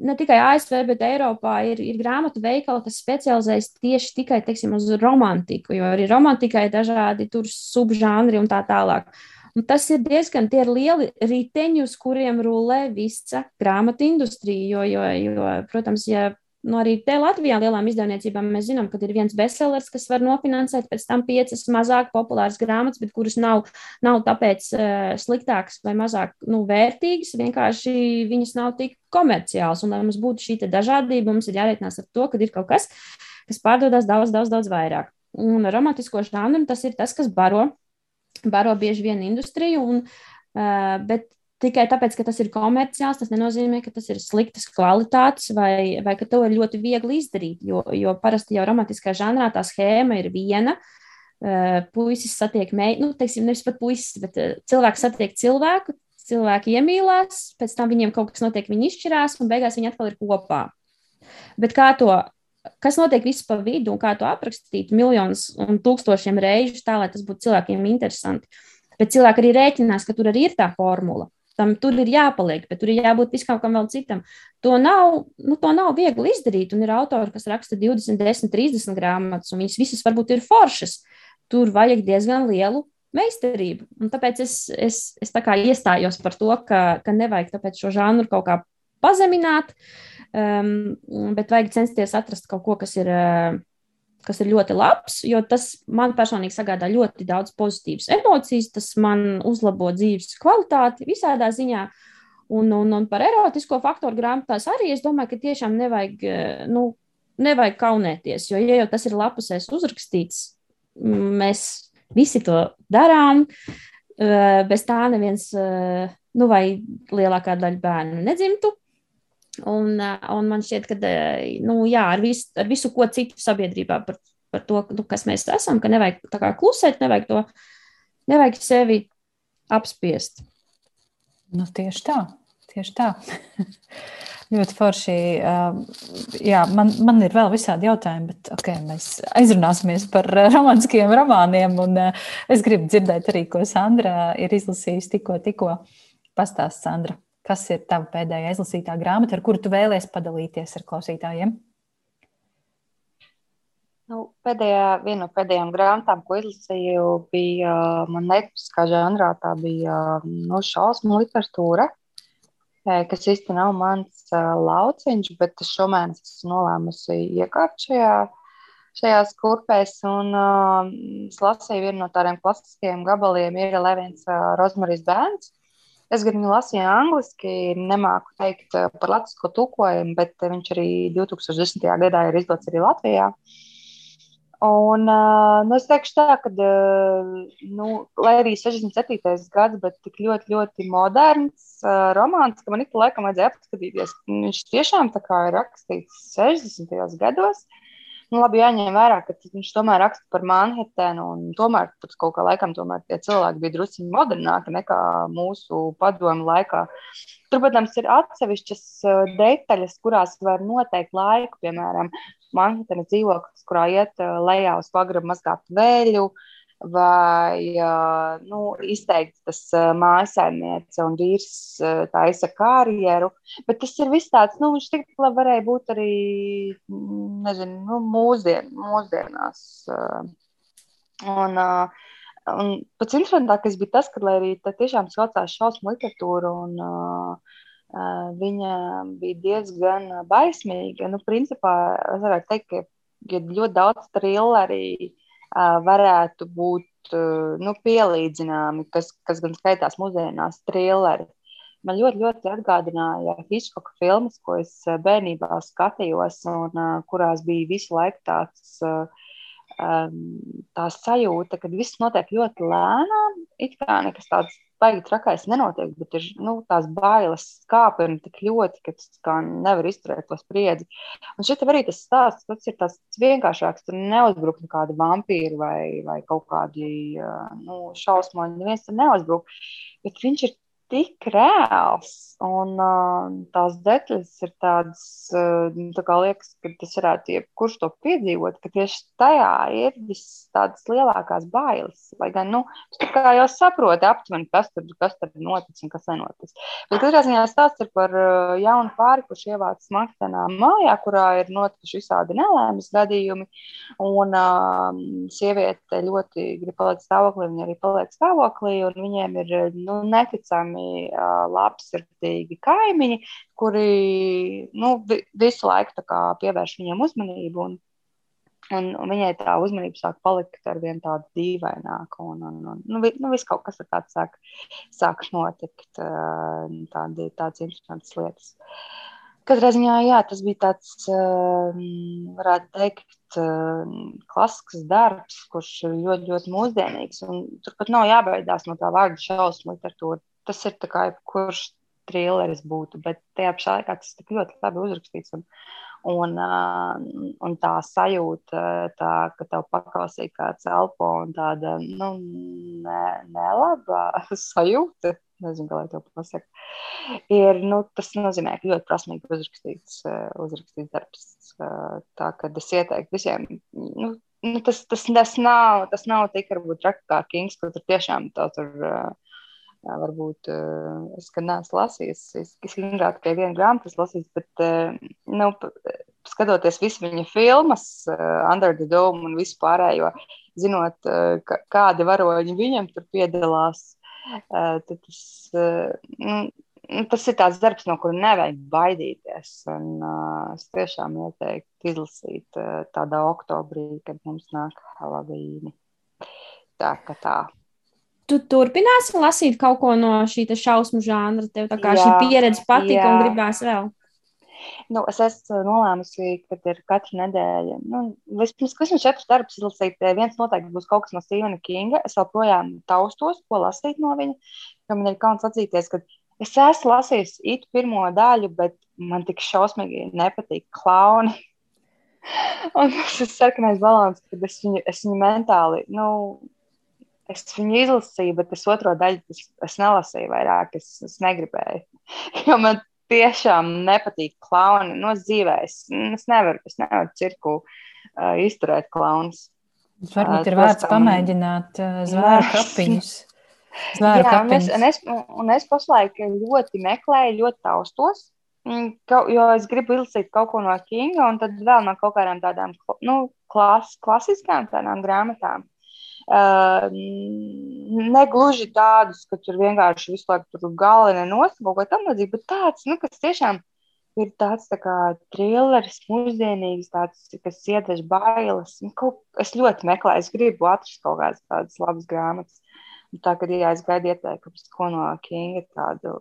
ne tikai ASV, bet Eiropā ir, ir grāmatu veikali, kas specializējas tieši tikai teiksim, uz romantiku, jo arī romantikai ir dažādi subžanri un tā tālāk. Un tas ir diezgan ir lieli riteņi, uz kuriem rulē visa grāmatu industrija. Jo, jo, jo, protams, ja Nu, arī te Latvijā lielām izdevniecībām mēs zinām, ka ir viens bestsellers, kas var nofinansēt pēc tam piecas mazāk populāras grāmatas, bet kuras nav, nav tāpēc uh, sliktākas vai mazāk nu, vērtīgas. Vienkārši viņas nav tik komerciāls. Un, lai mums būtu šī dažādība, mums ir jārēķinās ar to, ka ir kaut kas, kas pārdodas daudz, daudz, daudz vairāk. Un romantisko žanru tas ir tas, kas baro, baro bieži vien industriju. Un, uh, bet Tikai tāpēc, ka tas ir komerciāls, tas nenozīmē, ka tas ir sliktas kvalitātes vai, vai ka to ir ļoti viegli izdarīt. Jo, jo parasti jau romantiskā žanrā tā schēma ir viena. Uh, puisis satiek meitu, nu, teiksim, nevis pat puisis, bet uh, cilvēks satiek cilvēku, cilvēki iemīlās, pēc tam viņiem kaut kas notiek, viņi izšķirās, un beigās viņi atkal ir kopā. Bet kā to, kas notiek visu pa vidu un kā to aprakstīt miljonus un tūkstošiem reižu tā, lai tas būtu cilvēkiem interesanti. Bet cilvēki arī rēķinās, ka tur arī ir tā formula tam tur ir jāpaliek, bet tur ir jābūt viskam kam vēl citam. To nav, nu, to nav viegli izdarīt. Un ir autori, kas raksta 20, 10, 30 grāmatas, un viņas visas varbūt ir foršas. Tur vajag diezgan lielu meistarību. Un tāpēc es, es, es tā iestājos par to, ka, ka nevajag šo žanru kaut kā pazemināt, um, bet vajag censties atrast kaut ko, kas ir. Uh, kas ir ļoti labs, jo tas man personīgi sagādā ļoti daudz pozitīvas emocijas, tas man uzlabo dzīves kvalitāti visādā ziņā. Un, un, un par erotisko faktoru grāmatās arī es domāju, ka tiešām nevajag, nu, nevajag kaunēties, jo, ja jau tas ir lapusēs uzrakstīts, mēs visi to darām, bez tā neviens, nu, vai lielākā daļa bērnu nedzimtu. Un, un man šķiet, ka nu, jā, ar, vis, ar visu ko citu sabiedrībā par, par to, nu, kas mēs esam, ka nevajag tā kā klusēt, nevajag to, Nevajag sevi apspiest. Nu, tieši tā, tieši tā. Ļoti forši. Jā, man, man ir vēl visādi jautājumi, bet okay, mēs aizrunāsimies par romantiskiem romāniem. Es gribu dzirdēt arī, ko Sandra ir izlasījusi tikko. tikko. Pastāst, Sandra, kas ir tava pēdējā izlasītā grāmata, ar kuru tu vēlēsies padalīties ar klausītājiem? Nu, pēdējā, viena no pēdējām grāmatām, ko izlasīju, bija nepatīkā žanrā. Tā bija nu, šausmu literatūra, kas īstenībā nav mans lauciņš, bet es šomēnes esmu nolēmusi iekāpt šajā, šajās kurpēs. Un, uh, es lasīju vienu no tādiem klasiskajiem gabaliem, ir Levins uh, Rozmaris bērns. Es gan lasīju angliski, nemāku teikt par latviešu tulkojumu, bet viņš arī 2010. gadā ir izdots arī Latvijā. Uh, Un, nu, es teikšu tā, ka, nu, lai arī 67. gads, bet tik ļoti, ļoti moderns uh, romāns, ka man ik pa laikam vajadzēja apskatīties. Viņš tiešām tā kā ir rakstīts 60. gados. Nu, labi, jāņem vērā, ka viņš tomēr raksta par Manhetenu, un tomēr pēc kaut kā laikam tomēr tie cilvēki bija drusciņi modernāki nekā mūsu padomu laikā. Tur, protams, ir atsevišķas detaļas, kurās var noteikt laiku, piemēram, Manhetena dzīvoklis, kurā iet lejā uz pagrabu mazgāt vēļu, vai nu, izteikt tas mājasaimniece un vīrs taisa karjeru. Bet tas ir viss tāds, nu, viņš tik labi varēja būt arī, nezinu, nu, mūsdien, mūsdienās. Un, un pats interesantākais bija tas, ka, lai arī tā tiešām saucās šausmu literatūra un viņa bija diezgan baismīga. Nu, principā, es varētu teikt, ka ja ļoti daudz trilleri varētu būt nu, pielīdzināmi, kas, kas gan skaitās mūsdienās trilleri. Man ļoti, ļoti atgādināja Hitchcoka filmas, ko es bērnībā skatījos, un kurās bija visu laiku tāds tā sajūta, ka viss notiek ļoti lēnām. It kā nekas tāds baigi trakais nenotiek, bet ir nu, tās bailes kāpj tik ļoti, ka tas nevar izturēt to spriedzi. Un šeit arī tas stāsts, tas ir tas vienkāršāks. Tur neuzbruk kādi vampīri vai, vai kaut kādi nu, šausmoņi. Neviens tur neuzbruk. Bet viņš ir tik reāls. Un uh, tās detaļas ir tādas, uh, tā kā liekas, ka tas varētu jebkurš to piedzīvot, ka tieši tajā ir viss tādas lielākās bailes. Lai gan, nu, tu kā jau saproti aptuveni, kas tur, kas tur noticis un kas nenoticis. Bet katrā ziņā stāsts ir par uh, jaunu pāri, kurš ievāc smaktenā mājā, kurā ir notikuši visādi nelēmas gadījumi. Un uh, sieviete ļoti grib palikt stāvoklī, viņa arī paliek stāvoklī, un viņiem ir nu, neticami neticami labsirdīgi kaimiņi, kuri nu, visu laiku pievērš viņam uzmanību. Un, Un, un viņai tā uzmanība sāk palikt ar vien tādu dīvaināku, un, un, un nu, vi, nu, viss kaut kas tāds sāk, sāk notikt, tādi, tādas interesantas lietas. Katrā ziņā, jā, tas bija tāds, varētu teikt, klasisks darbs, kurš ir ļoti, ļoti mūsdienīgs. Turpat nav jābaidās no tā vārda šausmu literatūra tas ir kā jebkurš trilleris būtu, bet tajā pašā laikā tas tik ļoti labi uzrakstīts. Un, un, un tā sajūta, tā, ka tev paklausīja kāds elpo un tāda nu, ne, nelaba sajūta, nezinu, kā lai to pasaka, ir, nu, tas nozīmē, ka ļoti prasmīgi uzrakstīts, uzrakstīts darbs. Tā, ka es ieteiktu visiem, nu, nu, tas, tas, tas, nav, tas nav tik varbūt traki kā Kings, kur tur tiešām tā tur. Uh, Jā, varbūt es neesmu lasījis, es, es gribētu tikai vienu grāmatu lasīt, bet nu, skatoties visu viņa filmas, Under the Dome un visu pārējo, zinot, kādi varoņi viņam tur piedalās, tad tas, nu, tas ir tāds darbs, no kura nevajag baidīties. Un, es tiešām ieteiktu izlasīt tādā oktobrī, kad mums nāk Halavīni. Tā kā tā tu turpināsi lasīt kaut ko no šī šausmu žanra. Tev tā kā jā, šī pieredze patika jā. un gribās vēl. Nu, es esmu nolēmusi, ka ir katra nedēļa. Nu, vispirms, kas man četrus darbus izlasīt, viens noteikti būs kaut kas no Stevena Kinga. Es joprojām taustos, ko lasīt no viņa. Man ir kauns atzīties, ka es esmu lasījis it pirmo daļu, bet man tik šausmīgi nepatīk klauni. Un tas ir sarkanais balons, kad es viņu, es viņu mentāli, nu, es viņu izlasīju, bet es otro daļu es, es nelasīju vairāk. Es, es negribēju. Jo man tiešām nepatīk klauni. No dzīvē es, es nevaru, es nevaru cirku uh, izturēt klaunus. Varbūt ir vērts pamēģināt zvēru kapiņus. Zvēru Jā, un es, un, es, un es pašlaik ļoti meklēju, ļoti taustos, jo es gribu izlasīt kaut ko no Kinga, un tad vēl no kaut kādām tādām nu, klas, klasiskām tādām grāmatām. Uh, negluži tādus, ka tur vienkārši visu laiku tur galvenā nosaka kaut ko tamlīdzīgu, bet tāds, nu, kas tiešām ir tāds tā kā trilleris, mūsdienīgs, tāds, kas iedvež bailes. Nu, kaut, es ļoti meklēju, es gribu atrast kaut kādas tādas labas grāmatas. Tā kā jā, es gaidu ieteikumus, ko no Kinga tādu,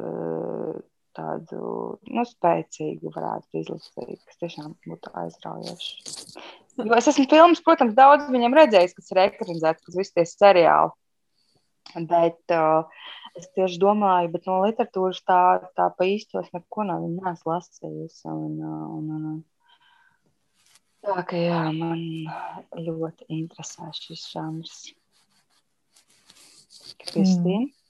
uh, tādu nu, spēcīgu varētu izlasīt, kas tiešām būtu aizraujoši. Jo es esmu filmas, protams, daudz viņam redzējis, kas ir ekranizēts, kas visi tie seriāli. Bet uh, es tieši domāju, bet no literatūras tā, tā pa īstos neko viņa neesmu lasījusi. Un, un, un, tā ka jā, man ļoti interesē šis žanrs. Kristīna? Mm.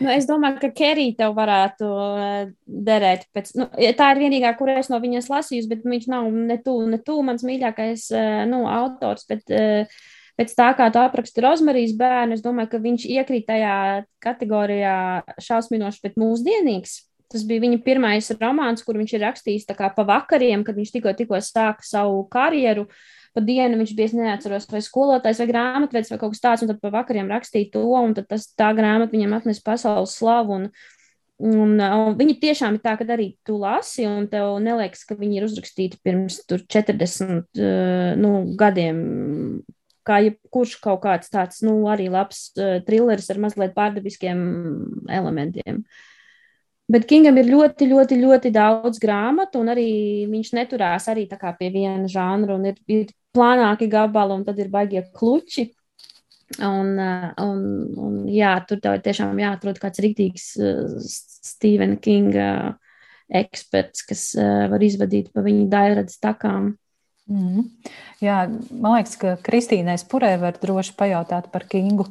Nu, es domāju, ka Kerija tev varētu uh, derēt. Pēc, nu, tā ir vienīgā, kur es no viņas lasīju, bet viņš nav ne tuvu, ne tuvu mans mīļākais uh, nu, autors. Bet, uh, pēc tā, kā tu apraksti Rozmarijas bērnu, es domāju, ka viņš iekrīt tajā kategorijā šausminoši, bet mūsdienīgs. Tas bija viņa pirmais romāns, kur viņš ir rakstījis pa vakariem, kad viņš tikko, tikko sāka savu karjeru. Uh, pa dienu viņš bija, neatceros, vai skolotājs, vai grāmatvedis, vai kaut kas tāds, un tad pa vakariem rakstīja to, un tad tas, tā grāmata viņam atnes pasaules slavu. Un, Un, un viņi tiešām ir tā, ka arī tu lasi, un tev neliekas, ka viņi ir uzrakstīti pirms 40 nu, gadiem. Kā jebkurš kaut kāds tāds, nu, arī labs uh, trilleris ar mazliet pārdabiskiem elementiem. Bet Kingam ir ļoti, ļoti, ļoti daudz grāmatu, un arī viņš neturās arī pie viena žanra. Ir, ir plānāki gabali, un tad ir baigie kluči. Un, uh, un, un jā, tur tiešām jāatrod kāds rīktīgs uh, Stevena Kinga eksperts, kas var izvadīt pa viņa daļradas takām. Mm. Jā, man liekas, ka Kristīnai Spurē var droši pajautāt par Kingu,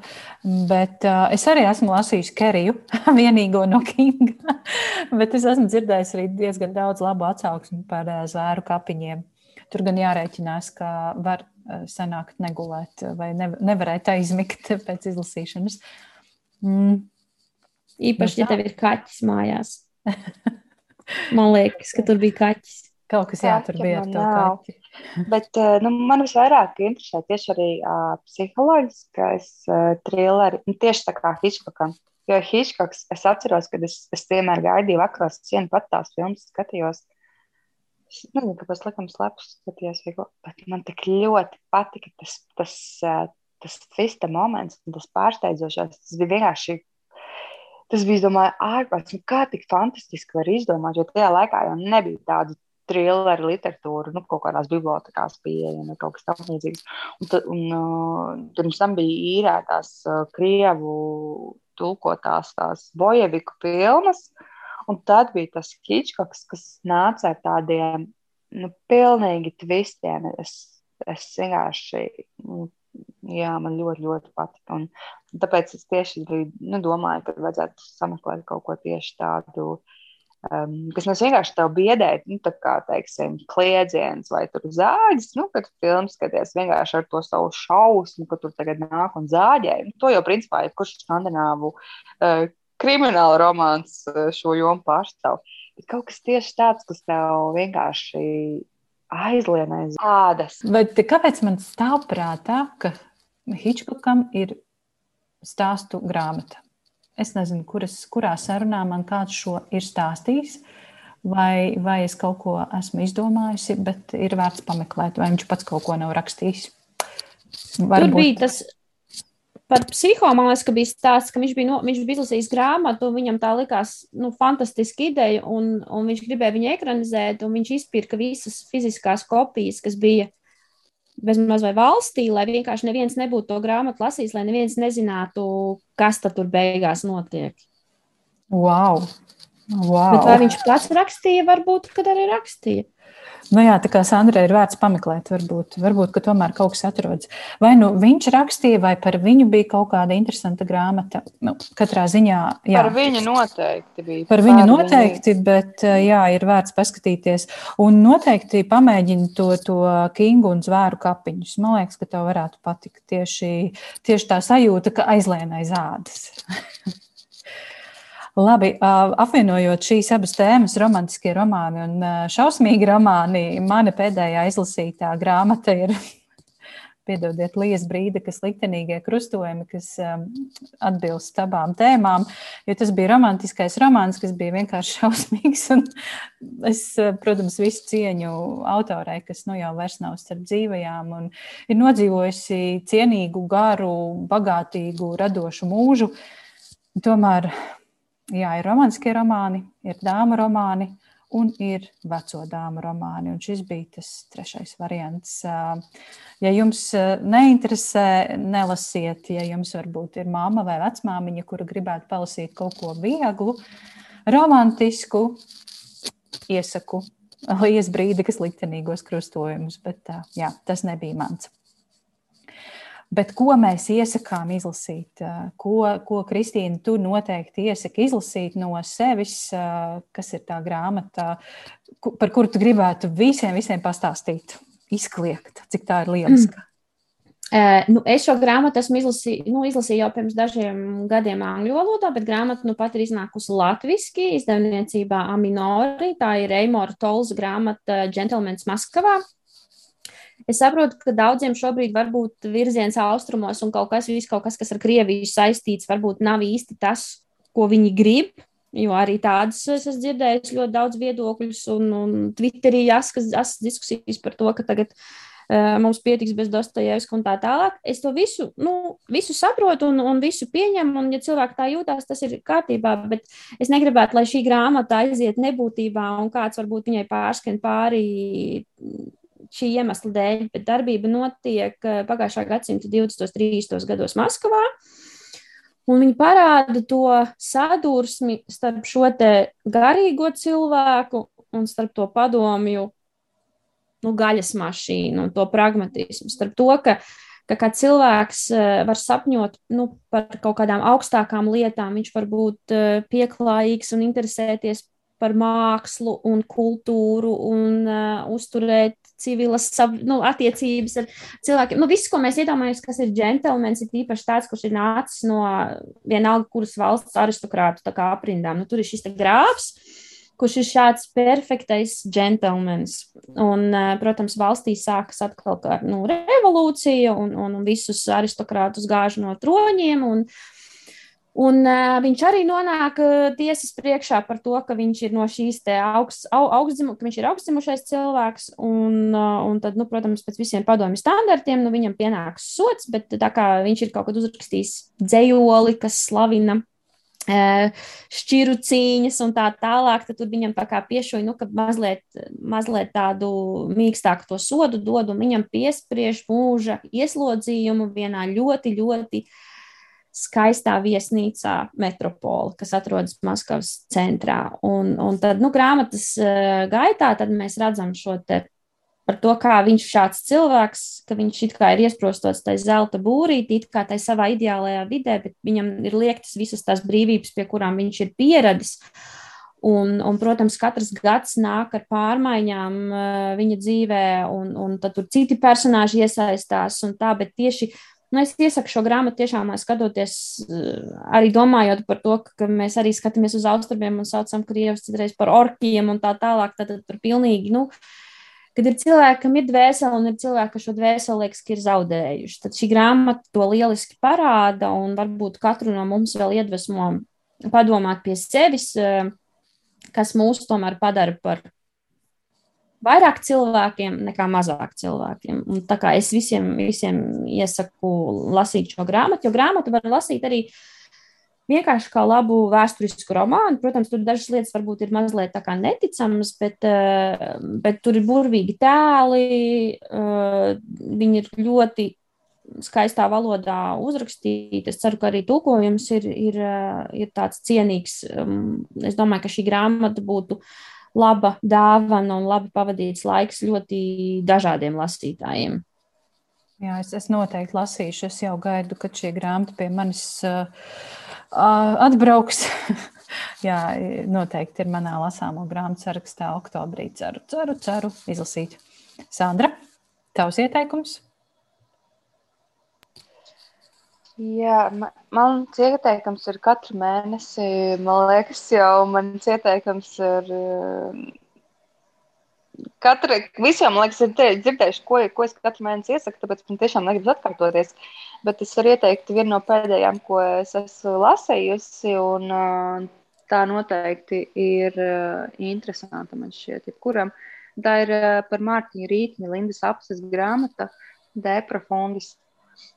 bet uh, es arī esmu lasījis Keriju, vienīgo no Kinga, bet es esmu dzirdējis arī diezgan daudz labu atsauksmi par uh, zvēru kapiņiem. Tur gan jārēķinās, ka var eh, sanākt negulēt vai ne, nevarēt aizmigt pēc izlasīšanas. Mm. Īpaši, ja tev ir kaķis mājās. Man liekas, ka tur bija kaķis. Kaut kas jātur bija ar to kaķi. Bet eh, nu, man visvairāk interesē tieši arī uh, psiholoģiskais uh, trilleri, nu, tieši tā kā Hitchcockam. Jo Hitchcocks, es atceros, kad es, es vienmēr gaidīju vakaros, cienu pat tās filmas skatījos. Es nezinu, kāpēc likam slepus skaties, bet man tik ļoti patika tas, tas, tas twista moments, tas pārsteidzošais. Tas bija vienkārši, tas bija, domāju, ārprāts, nu kā tik fantastiski var izdomāt, jo tajā laikā jau nebija tādu trilleru literatūru, nu, kaut kādās bibliotekās pieejama, kaut kas tamlīdzīgs. Un, tad, un uh, pirms tam bija īrētās uh, krievu tulkotās tās bojeviku filmas, uh, Un tad bija tas Hitchcocks, kas nāca ar tādiem nu, pilnīgi tvistiem. Es, es vienkārši, nu, jā, man ļoti, ļoti patika. Un, tāpēc es tieši nu, domāju, ka vajadzētu sameklēt kaut ko tieši tādu. Um, kas mums vienkārši tā biedē, nu, tā kā, teiksim, kliedziens vai zāģis, nu, kad filmas skaties vienkārši ar to savu šausmu, ka tur tagad nāk un zāģē. Nu, to jau, principā, jebkurš skandināvu uh, krimināla romāns eh, šo jomu pārstāv. Bet kaut kas tieši tāds, kas tev vienkārši aizlienais ādas. Bet kāpēc man stāv prātā, ka Hitchcockam ir stāstu grāmata? Es nezinu, kuras, kurā sarunā man kāds šo ir stāstījis, vai, vai es kaut ko esmu izdomājusi, bet ir vērts pameklēt, vai viņš pats kaut ko nav rakstījis. Varbūt. Tur bija tas Par psiho man liekas, ka bija stāsts, ka viņš bija, no, viņš bija izlasījis grāmatu, viņam tā likās nu, fantastiska ideja, un, un viņš gribēja viņu ekranizēt, un viņš izpirka visas fiziskās kopijas, kas bija bezmaz vai valstī, lai vienkārši neviens nebūtu to grāmatu lasījis, lai neviens nezinātu, kas tur beigās notiek. Wow! wow. Bet vai viņš pats rakstīja, varbūt, kad arī rakstīja. Nu jā, tā kā Sandra ir vērts pameklēt, varbūt, varbūt ka tomēr kaut kas atrodas. Vai nu viņš rakstīja, vai par viņu bija kaut kāda interesanta grāmata. Nu, katrā ziņā, jā. Par viņu noteikti bija. Par viņu noteikti, viņu. bet jā, ir vērts paskatīties. Un noteikti pamēģini to, to Kingu un zvēru kapiņus. Man liekas, ka tev varētu patikt tieši, tieši tā sajūta, ka aizlienai zādas. Labi, apvienojot šīs abas tēmas, romantiskie romāni un šausmīgi romāni, mana pēdējā izlasītā grāmata ir piedodiet, Lijas brīdi, kas liktenīgie krustojumi, kas um, atbilst abām tēmām, jo tas bija romantiskais romāns, kas bija vienkārši šausmīgs. Es, protams, visu cieņu autorai, kas nu jau vairs nav starp dzīvajām un ir nodzīvojusi cienīgu, garu, bagātīgu, radošu mūžu. Tomēr jā, ir romantiskie romāni, ir dāma romāni un ir veco dāmu romāni. Un šis bija tas trešais variants. Ja jums neinteresē, nelasiet, ja jums varbūt ir māma vai vecmāmiņa, kura gribētu palasīt kaut ko vieglu, romantisku, iesaku Lijas brīdi, kas liktenīgos krustojumus, bet jā, tas nebija mans. Bet ko mēs iesakām izlasīt? Ko, ko Kristīna, tu noteikti iesaki izlasīt no sevis, kas ir tā grāmata, par kuru tu gribētu visiem, visiem pastāstīt, izkliegt, cik tā ir lieliska? Mm. Uh, nu, es šo grāmatu esmu izlasīju, nu, izlasīju jau pirms dažiem gadiem angļu valodā, bet grāmata nu pat ir iznākusi latviešu izdevniecībā Aminori. Tā ir Eimora Tols grāmata Gentleman's Maskavā. Es saprotu, ka daudziem šobrīd varbūt virziens austrumos un kaut kas, kaut kas, kas ar Krieviju saistīts, varbūt nav īsti tas, ko viņi grib. Jo arī tādas es esmu dzirdējis ļoti daudz viedokļus, un, un Twitterī jāskas diskusijas par to, ka tagad uh, mums pietiks bez Dostojevska un tā tālāk. Es to visu, nu, visu saprotu un, un visu pieņemu, un ja cilvēki tā jūtās, tas ir kārtībā, bet es negribētu, lai šī grāmata aiziet nebūtībā un kāds varbūt viņai pārskan pāri šī iemesla dēļ, bet darbība notiek eh, pagājušā gadsimta 20. un 30. gados Maskavā. Un viņi parāda to sadursmi starp šo garīgo cilvēku un starp to padomju nu, gaļas mašīnu un to pragmatismu. Starp to, ka, ka kā cilvēks eh, var sapņot nu, par kaut kādām augstākām lietām, viņš var būt eh, pieklājīgs un interesēties par mākslu un kultūru un uh, uzturēt civilas nu, attiecības ar cilvēkiem. Nu, viss, ko mēs iedomājamies, kas ir džentlmenis, ir īpaši tāds, kurš ir nācis no vienalga kuras valsts aristokrātu aprindām. Nu, tur ir šis grāfs. Kurš ir šāds perfektais džentlmenis. Un, uh, protams, valstī sākas atkal nu, revolūciju, un, un visus aristokrātus gāž no troņiem. Un, uh, Un uh, viņš arī nonāk uh, tiesas priekšā par to, ka viņš ir no šīs augst, au, augstzimu, ka viņš ir augstzimušais cilvēks. Un, uh, un tad, nu, protams, pēc visiem padomju standartiem nu, viņam pienāks sots, bet tā kā viņš ir kaut kad uzrakstījis dzējoli, kas slavina šķiru cīņas un tā tālāk, tad viņam tā kā piešoja, nu, ka mazliet, mazliet tādu mīkstāku to sodu dod un viņam piespriež mūža ieslodzījumu vienā ļoti, ļoti uh, skaistā viesnīcā Metropola, kas atrodas Maskavas centrā. Un, un tad, nu, grāmatas uh, gaitā mēs redzam šo te par to, kā viņš šāds cilvēks, ka viņš it kā ir iesprostots tajā zelta būrītī, it kā tajā savā ideālajā vidē, bet viņam ir liektas visas tās brīvības, pie kurām viņš ir pieradis. Un, un, protams, katrs gads nāk ar pārmaiņām uh, viņa dzīvē, un, un tad tur citi personāļi iesaistās. Tā, bet tieši Nu, es iesaku šo grāmatu tiešām skatoties, arī domājot par to, ka mēs arī skatāmies uz austrumiem un saucam krievus citreiz par orkiem un tā tālāk. Tad, tur pilnīgi, nu, kad ir cilvēki, kam ir dvēsele un ir cilvēki, kas šo dvēseli liekas, ir zaudējuši. Tad šī grāmata to lieliski parāda un varbūt katru no mums vēl iedvesmo padomāt pie sevis, kas mūs tomēr padara par vairāk cilvēkiem nekā mazāk cilvēkiem. Un tā kā es visiem, visiem iesaku lasīt šo grāmatu, jo grāmatu var lasīt arī vienkārši kā labu vēsturisku romānu. Protams, tur dažas lietas varbūt ir mazliet neticamas, bet, eh, bet tur ir burvīgi tēli, eh, viņi ir ļoti skaistā valodā uzrakstīti. Es ceru, ka arī tulkojums ir, ir, eh, ir tāds cienīgs. Um, es domāju, ka šī grāmata būtu laba dāvana un labi pavadīts laiks ļoti dažādiem lasītājiem. Jā, es, es noteikti lasīšu. Es jau gaidu, kad šī grāmata pie manis uh, atbrauks. Jā, noteikti ir manā lasāmo grāmatu sarakstā oktobrī. Ceru, ceru, ceru izlasīt. Sandra, tavs ieteikums? Jā, man, mans ieteikums ir katru mēnesi. Man liekas, jau mans ieteikums ir. Katra, visiem, liekas, ir dzirdējuši, ko, ko es katru mēnesi iesaku, tāpēc man tiešām negribas atkārtoties. Bet es varu ieteikt vienu no pēdējām, ko es esmu lasējusi, un tā noteikti ir interesanta man šķiet, jebkuram. Tā ir par Mārtiņu Rītņu, Lindas apses grāmata Deprofundis.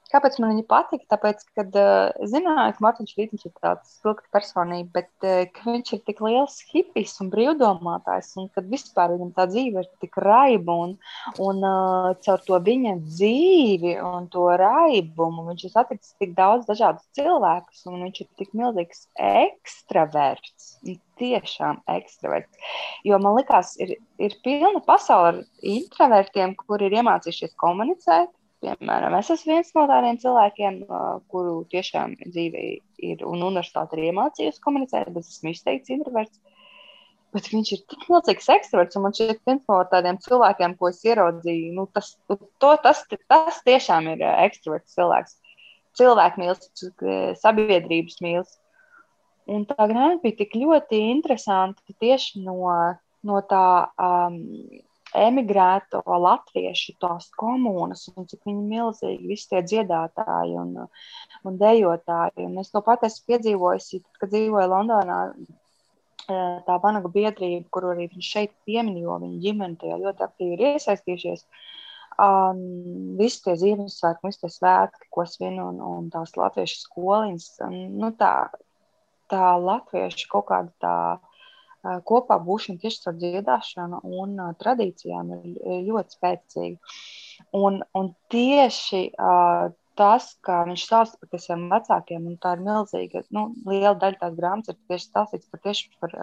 Kāpēc man viņa patīk? Tāpēc, kad uh, zināju, ka Mārtiņš Rītņš ir tāds spilgta personība, bet uh, viņš ir tik liels hipijs un brīvdomātājs, un kad vispār viņam tā dzīve ir tik raiba, un, un uh, caur to viņa dzīvi un to raibumu viņš ir saticis tik daudz dažādus cilvēkus, un viņš ir tik milzīgs ekstraverts. Tiešām ekstraverts. Jo man liekas, ir, ir pilna pasaule ar introvertiem, kuri ir iemācījušies komunicēt, Piemēram, es esmu viens no tādiem cilvēkiem, kuru tiešām dzīve ir un universitāte ir iemācījusi komunicēt, bet esmu izteikts introverts. Bet viņš ir tik milzīgs ekstraverts, un man šķiet, viens no tādiem cilvēkiem, ko es ieraudzīju, nu, tas, to, tas, tas tiešām ir ekstraverts cilvēks. Cilvēku mīlestības, sabiedrības mīlestības. Un tā grāmata bija tik ļoti interesanta tieši no, no tā um, emigrēto latviešu tās komunas, un cik viņi milzīgi, visi tie dziedātāji un, un dejotāji. Un es to pat esmu piedzīvojis, kad dzīvoju Londonā. Tā vanagu biedrība, kur arī viņš šeit piemin, jo viņa ģimene tajā ļoti aktīvi ir iesaistījušies. Um, visi tie Ziemassvētki, visi tie svētki, ko svin un, un tās latviešu skoliņas, nu tā, tā latviešu kaut kāda tā kopā būšana tieši ar dziedāšanu un tradīcijām ir ļoti spēcīga. Un, un tieši tas, kā viņš stāsta par saviem vecākiem, un tā ir milzīga, nu, liela daļa tās grāmatas ir tieši stāstīts par, tieši par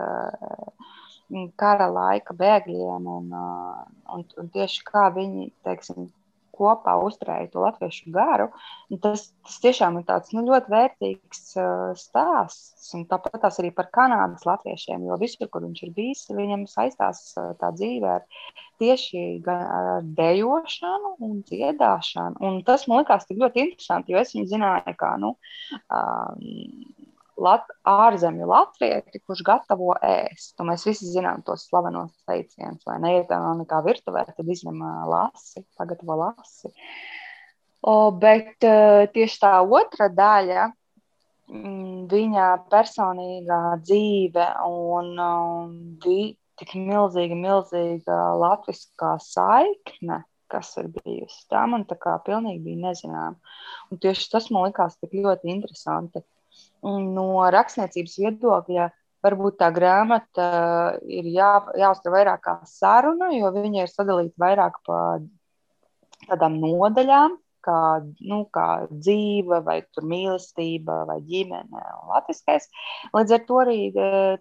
kara laika bēgļiem un, un, un tieši kā viņi, teiksim, kopā uzturēja to latviešu garu. Tas, tas tiešām ir tāds nu, ļoti vērtīgs uh, stāsts. Un tāpat tās arī par Kanādas latviešiem, jo visur, kur viņš ir bijis, viņam saistās uh, tā dzīve ar tieši ar dejošanu un dziedāšanu. Un tas man likās ļoti interesanti, jo es viņu zināju kā nu, um, lat, ārzemju latvieti, kurš gatavo ēst. Un mēs visi zinām tos slavenos teicienus, vai ne? Ja tā nav nekā virtuvē, tad izņem lasi, pagatavo lasi. O, bet tieši tā otra daļa, mm, viņa personīgā dzīve un um, tik milzīga, milzīga latviskā saikne, kas ir bijusi. Tā man tā kā pilnīgi bija nezinām. Un tieši tas man likās tik ļoti interesanti no rakstniecības viedokļa varbūt tā grāmata ir jā, jāuztver vairāk kā saruna, jo viņa ir sadalīta vairāk pa tādām nodaļām, kā, nu, kā dzīve, vai mīlestība, vai ģimene un latviskais. Līdz ar to arī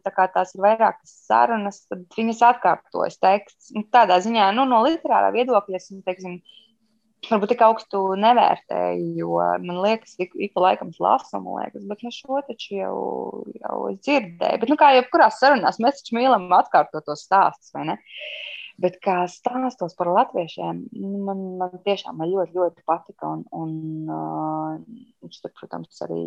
tā tās ir vairākas sarunas, tad viņas atkārtojas teksts. Nu, tādā ziņā, nu, no literārā viedokļa, es teiksim, varbūt tik augstu nevērtēju, jo man liekas, ik, ik pa laikam lasu, man liekas, bet nu, šo taču jau, jau es dzirdēju. Bet, nu, kā jebkurās sarunās, mēs taču mīlam atkārtot tos stāstus, vai ne? Bet kā stāstos par latviešiem, nu, man, man tiešām man ļoti, ļoti patika. Un, un uh, viņš, tur, protams, arī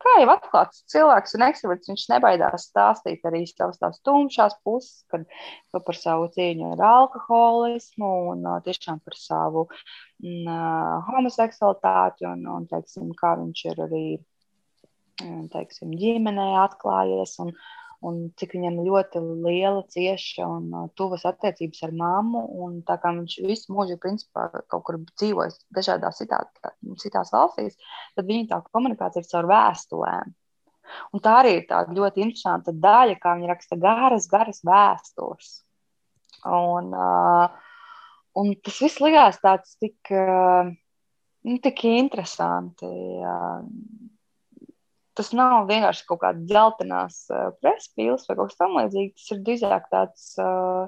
kā jau atklāts cilvēks un ekstraverts, viņš nebaidās stāstīt arī savas tās tumšās puses, kad par savu cīņu ar alkoholismu un tiešām par savu mm, homoseksualitāti un, un teiksim, kā viņš ir arī teiksim, ģimenē atklājies. Un, un cik viņam ļoti liela, cieša un uh, tuvas attiecības ar mammu. Un tā kā viņš visu mūžu principā kaut kur dzīvojis dažādās citā, citās valstīs, tad viņa tā komunikācija ir caur vēstulēm. Un tā arī ir tāda ļoti interesanta daļa, kā viņa raksta garas, garas vēstules. Un, uh, un tas viss likās tāds tik, uh, nu, tik interesanti. Uh, tas nav vienkārši kaut kāda dzeltenās uh, prespīles vai kaut kas tamlīdzīgs. Tas ir drīzāk tāds, uh,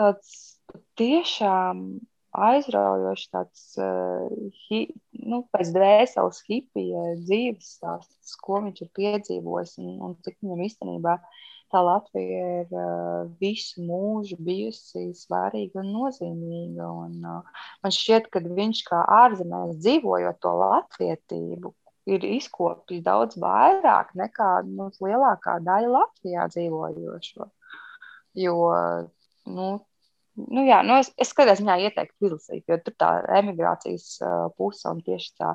tāds tiešām aizraujošs, tāds uh, hi, nu, pēc dvēseles hipija dzīves stāsts, ko viņš ir piedzīvojis un, un cik viņam īstenībā tā Latvija ir uh, visu mūžu bijusi svarīga un nozīmīga. Un, uh, man šķiet, ka viņš kā ārzemēs dzīvojot to latvietību, ir izkopis daudz vairāk nekā nu, lielākā daļa Latvijā dzīvojošo. Jo, nu, nu, jā, nu es, es kādā ziņā ieteiktu izlasīt, jo tur tā emigrācijas uh, puse un tieši tā,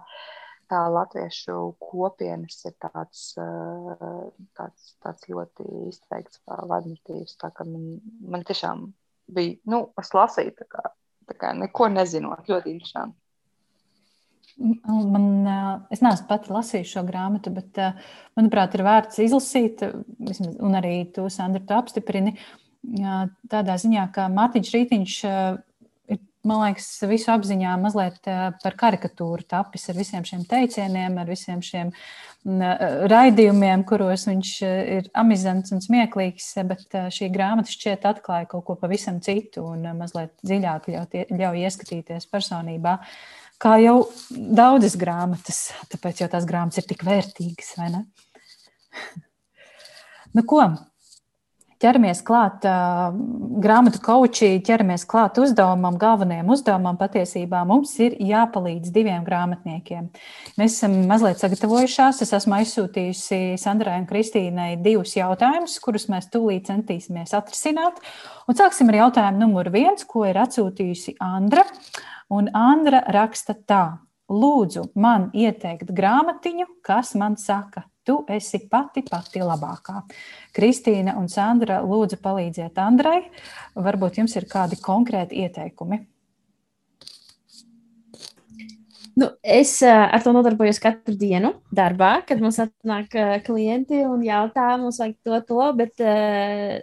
tā latviešu kopienas ir tāds, uh, tāds, tāds ļoti izteikts vadmotīvs. Tā kā man, man tiešām bija, nu, es lasīju tā kā, tā kā neko nezinot, ļoti interesanti. Man, es neesmu pati lasījusi šo grāmatu, bet, manuprāt, ir vērts izlasīt, un arī to Sandra tu apstiprini. Tādā ziņā, ka Mārtiņš Rītiņš ir, man liekas, visu apziņā mazliet par karikatūru tapis ar visiem šiem teicieniem, ar visiem šiem raidījumiem, kuros viņš ir amizants un smieklīgs, bet šī grāmata šķiet atklāja kaut ko pavisam citu un mazliet dziļāk ļauj, ļauj ieskatīties personībā. Uh, kā jau daudzas grāmatas, tāpēc jau tās grāmatas ir tik vērtīgas, vai ne? nu, ko? ķeramies klāt uh, grāmatu kaučī, ķeramies klāt uzdevumam, galvenajam uzdevumam. Patiesībā mums ir jāpalīdz diviem grāmatniekiem. Mēs esam mazliet sagatavojušās. Es esmu aizsūtījusi Sandrai un Kristīnai divus jautājumus, kurus mēs tūlīt centīsimies atrisināt. Un sāksim ar jautājumu numuru viens, ko ir atsūtījusi Andra. Un Andra raksta tā: Lūdzu, man ieteikt grāmatiņu, kas man saka, tu esi pati pati labākā. Kristīna un Sandra, lūdzu, palīdziet Andrai. Varbūt jums ir kādi konkrēti ieteikumi. Nu, es ar to nodarbojos katru dienu darbā, kad mums atnāk klienti un jautā, mums vajag to, to, bet uh,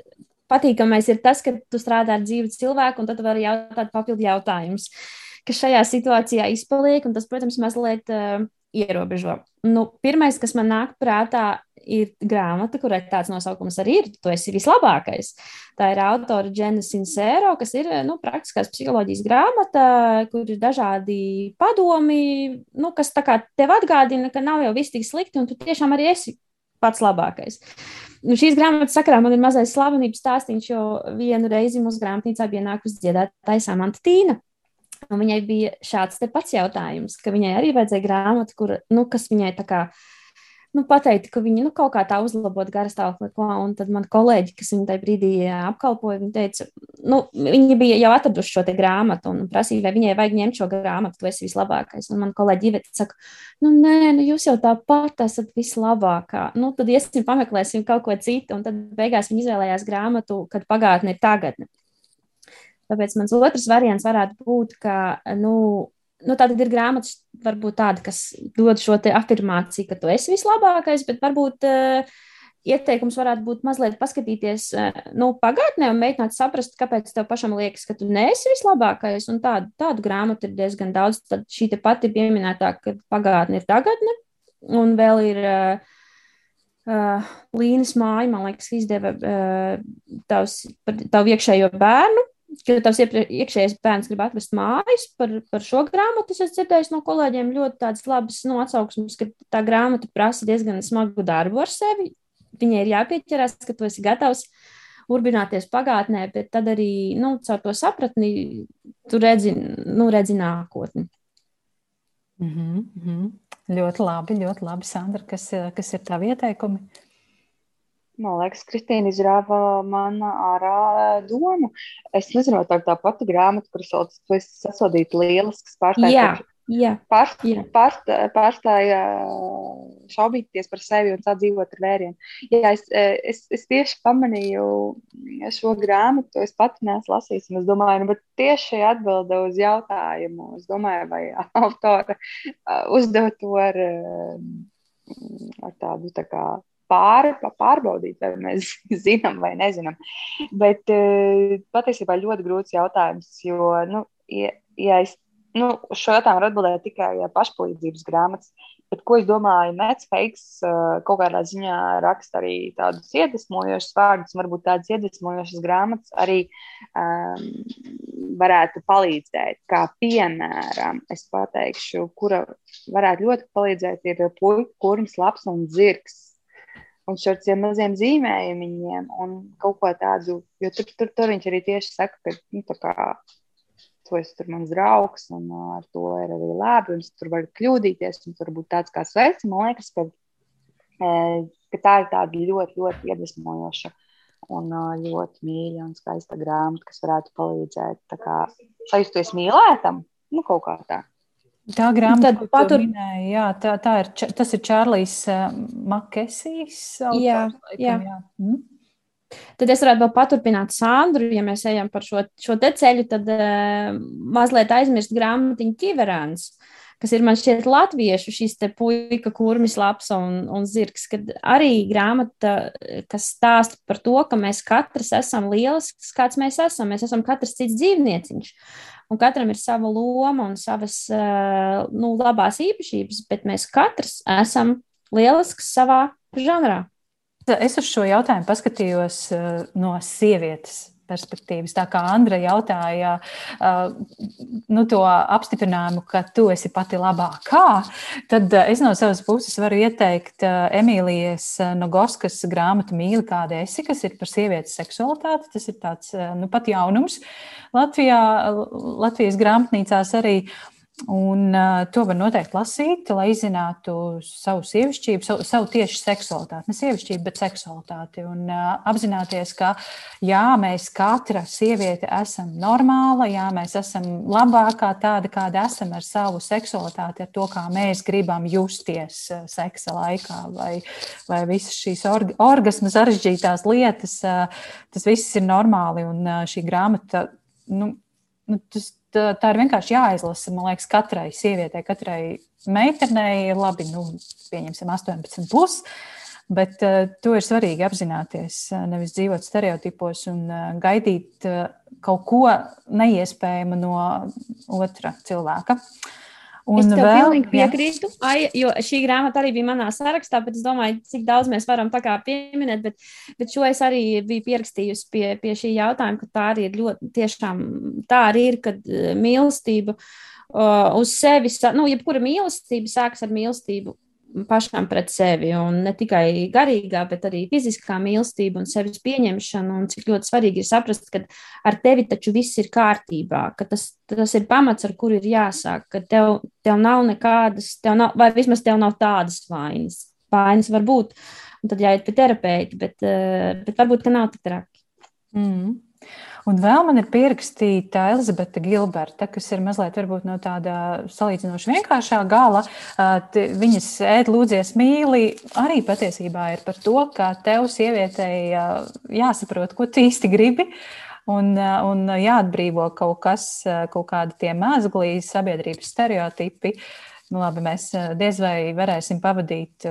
patīkamais ir tas, ka tu strādā ar dzīvu cilvēku un tad vari jautāt papildu jautājumus. Uh, kas šajā situācijā izpaliek, un tas, protams, mazliet uh, ierobežo. Nu, pirmais, kas man nāk prātā, ir grāmata, kurai tāds nosaukums arī ir. Tu esi vislabākais. Tā ir autora Džena Sincero, kas ir nu, praktiskās psiholoģijas grāmata, kur ir dažādi padomi, nu, kas tev atgādina, ka nav jau viss tik slikti, un tu tiešām arī esi pats labākais. Nu, šīs grāmatas sakarā man ir mazais slavenības stāstījums, jo vienu reizi mūsu grāmatnīcā bija nākusi dziedātāja Samanta Tīna. Un viņai bija šāds pats jautājums, ka viņai arī vajadzēja grāmatu, kur, nu, kas viņai tā kā nu, pateikt, ka viņi nu, kaut kā tā uzlabot garstāvokli. Un tad man kolēģi, kas viņu tajā brīdī apkalpoja, viņi teica, nu, viņi bija jau atraduši šo grāmatu un prasīja, vai viņai vajag ņemt šo grāmatu, tu esi vislabākais. Un man kolēģi Iveta saka, nu, nē, nu, jūs jau tāpat esat vislabākā. Nu, tad iesim, pameklēsim kaut ko citu. Un tad beigās viņi izvēlējās grāmatu, kad pagātne ir tagadne. Tāpēc mans otrs variants varētu būt, ka, nu, nu tā ir grāmatas, varbūt tāda, kas dod šo afirmāciju, ka tu esi vislabākais, bet varbūt uh, ieteikums varētu būt mazliet paskatīties uh, nu, pagātnē un mēģināt saprast, kāpēc tev pašam liekas, ka tu neesi vislabākais. Un tādu, tādu grāmatu ir diezgan daudz. Tad šī pati pieminētā, ka pagātne ir tagadne, un vēl ir. Uh, Uh, Līnas māja, man liekas, izdeva uh, tavs, tavu iekšējo bērnu, ka tavs iekšējais bērns grib atrast mājas par, par šo grāmatu. Es dzirdēju no kolēģiem ļoti tādas labas nu, atsauksmes, ka tā grāmata prasa diezgan smagu darbu ar sevi. Viņai ir jāpieķerās, ka tu esi gatavs urbināties pagātnē, bet tad arī nu, caur to sapratni tu redzi, nu, redzi nākotni. Mm -hmm. Ļoti labi, ļoti labi, Sandra. Kas, kas ir tavi ieteikumi? Man liekas, Kristīna izrāva man ārā domu. Es nezinu, tā ir tā pati grāmata, kuras sauc, tu esi sasodīta lielisks pārstāvs. Jā, jā. Pār, pār, pārstāja šaubīties par sevi un tā dzīvot ar vērienu. Jā, es, es, es tieši pamanīju šo grāmatu, es pati neesmu lasījis, un es domāju, nu, bet tieši atbilde uz jautājumu, es domāju, vai autora uzdeva to ar, ar tādu tā kā pār, pārbaudīt, vai mēs zinām vai nezinām. Bet eh, patiesībā ļoti grūts jautājums, jo, nu, ja, ja es nu, šo jautājumu var atbildēt tikai ja pašpalīdzības grāmatas. bet ko es domāju, Netflix uh, kaut kādā ziņā raksta arī tādus iedvesmojošus vārdus, varbūt tādas iedvesmojošas grāmatas arī um, varētu palīdzēt. Kā piemēram, es pateikšu, kura varētu ļoti palīdzēt, ir puika, kurms, labs un zirgs. Un šādiem maziem zīmējumiem, un kaut ko tādu, jo tur, tur, tur viņš arī tieši saka, ka nu, kā, tu esi tur mans draugs, un ar to ir arī labi, un tur var kļūdīties, un tur būt tāds kā sveiks. Man liekas, ka, ka tā ir tāda ļoti, ļoti iedvesmojoša un ļoti mīļa un skaista grāmata, kas varētu palīdzēt sajusties mīlētam, nu kaut kā tā. Tā grāmata, ko patur... minēja, jā, tā, tā ir, tas ir Čārlijs Makesijs. Jā, laikam, jā. jā. Mm? Tad es varētu vēl paturpināt Sandru, ja mēs ejam par šo, šo te ceļu, tad uh, mazliet aizmirst grāmatiņu ķiverāns, kas ir man šķiet latviešu šis te puika, kurmis labs un, un zirgs, kad arī grāmata, kas stāsta par to, ka mēs katrs esam lielisks, kāds mēs esam, mēs esam katrs cits dzīvnieciņš. Un katram ir sava loma un savas nu, labās īpašības, bet mēs katrs esam lielisks savā žanrā. Es uz šo jautājumu paskatījos no sievietes perspektīvas. Tā kā Andra jautāja uh, nu, to apstiprinājumu, ka tu esi pati labākā, tad es no savas puses varu ieteikt Emīlijas Nogoskas grāmatu Mīli, kāda esi, kas ir par sievietes seksualitāti. Tas ir tāds nu, pat jaunums Latvijā, Latvijas grāmatnīcās arī. Uh, Un uh, to var noteikti lasīt, lai izzinātu savu sievišķību, savu, savu tieši seksualitāti. Ne sievišķību, bet seksualitāti. Un uh, apzināties, ka jā, mēs katra sieviete esam normāla, jā, mēs esam labākā tāda, kāda esam ar savu seksualitāti, ar to, kā mēs gribam justies seksa laikā, vai, vai visas šīs org orgasmu sarežģītās lietas, uh, tas viss ir normāli. Un uh, šī grāmata, nu, nu, tas tā, tā ir vienkārši jāizlasa. Man liekas, katrai sievietei, katrai meitenei ir labi, nu, pieņemsim, 18. Plus, bet uh, to ir svarīgi apzināties. Nevis dzīvot stereotipos un uh, gaidīt uh, kaut ko neiespējamu no otra cilvēka. Uh, Un es tev vēl, pilnīgi piekrītu, ai, jo šī grāmata arī bija manā sarakstā, bet es domāju, cik daudz mēs varam tā kā pieminēt, bet, bet šo es arī biju pierakstījusi pie, pie šī jautājuma, ka tā arī ir ļoti, tiešām tā arī ir, kad eh, mīlestība uh, uz sevi, nu, jebkura mīlestība sākas ar mīlestību pašam pret sevi. Un ne tikai garīgā, bet arī fiziskā mīlestība un sevis pieņemšana. Un cik ļoti svarīgi ir saprast, ka ar tevi taču viss ir kārtībā, ka tas, tas ir pamats, ar kuru ir jāsāk, ka tev, tev nav nekādas, tev nav, vai vismaz tev nav tādas vainas. Vainas var būt, un tad jāiet pie terapeita, bet, eh, bet varbūt, ka nav tik traki. Mm. Un vēl man ir pierakstīta Elizabete Gilberta, kas ir mazliet no tāda salīdzinoši vienkāršā gala. Viņas ēd lūdzies mīlī arī patiesībā ir par to, ka tev sievietei jāsaprot, ko tu īsti gribi. Un, un jāatbrīvo kaut kas, kaut kādi tie mēzglī, sabiedrības stereotipi. Nu, labi, mēs diez vai varēsim pavadīt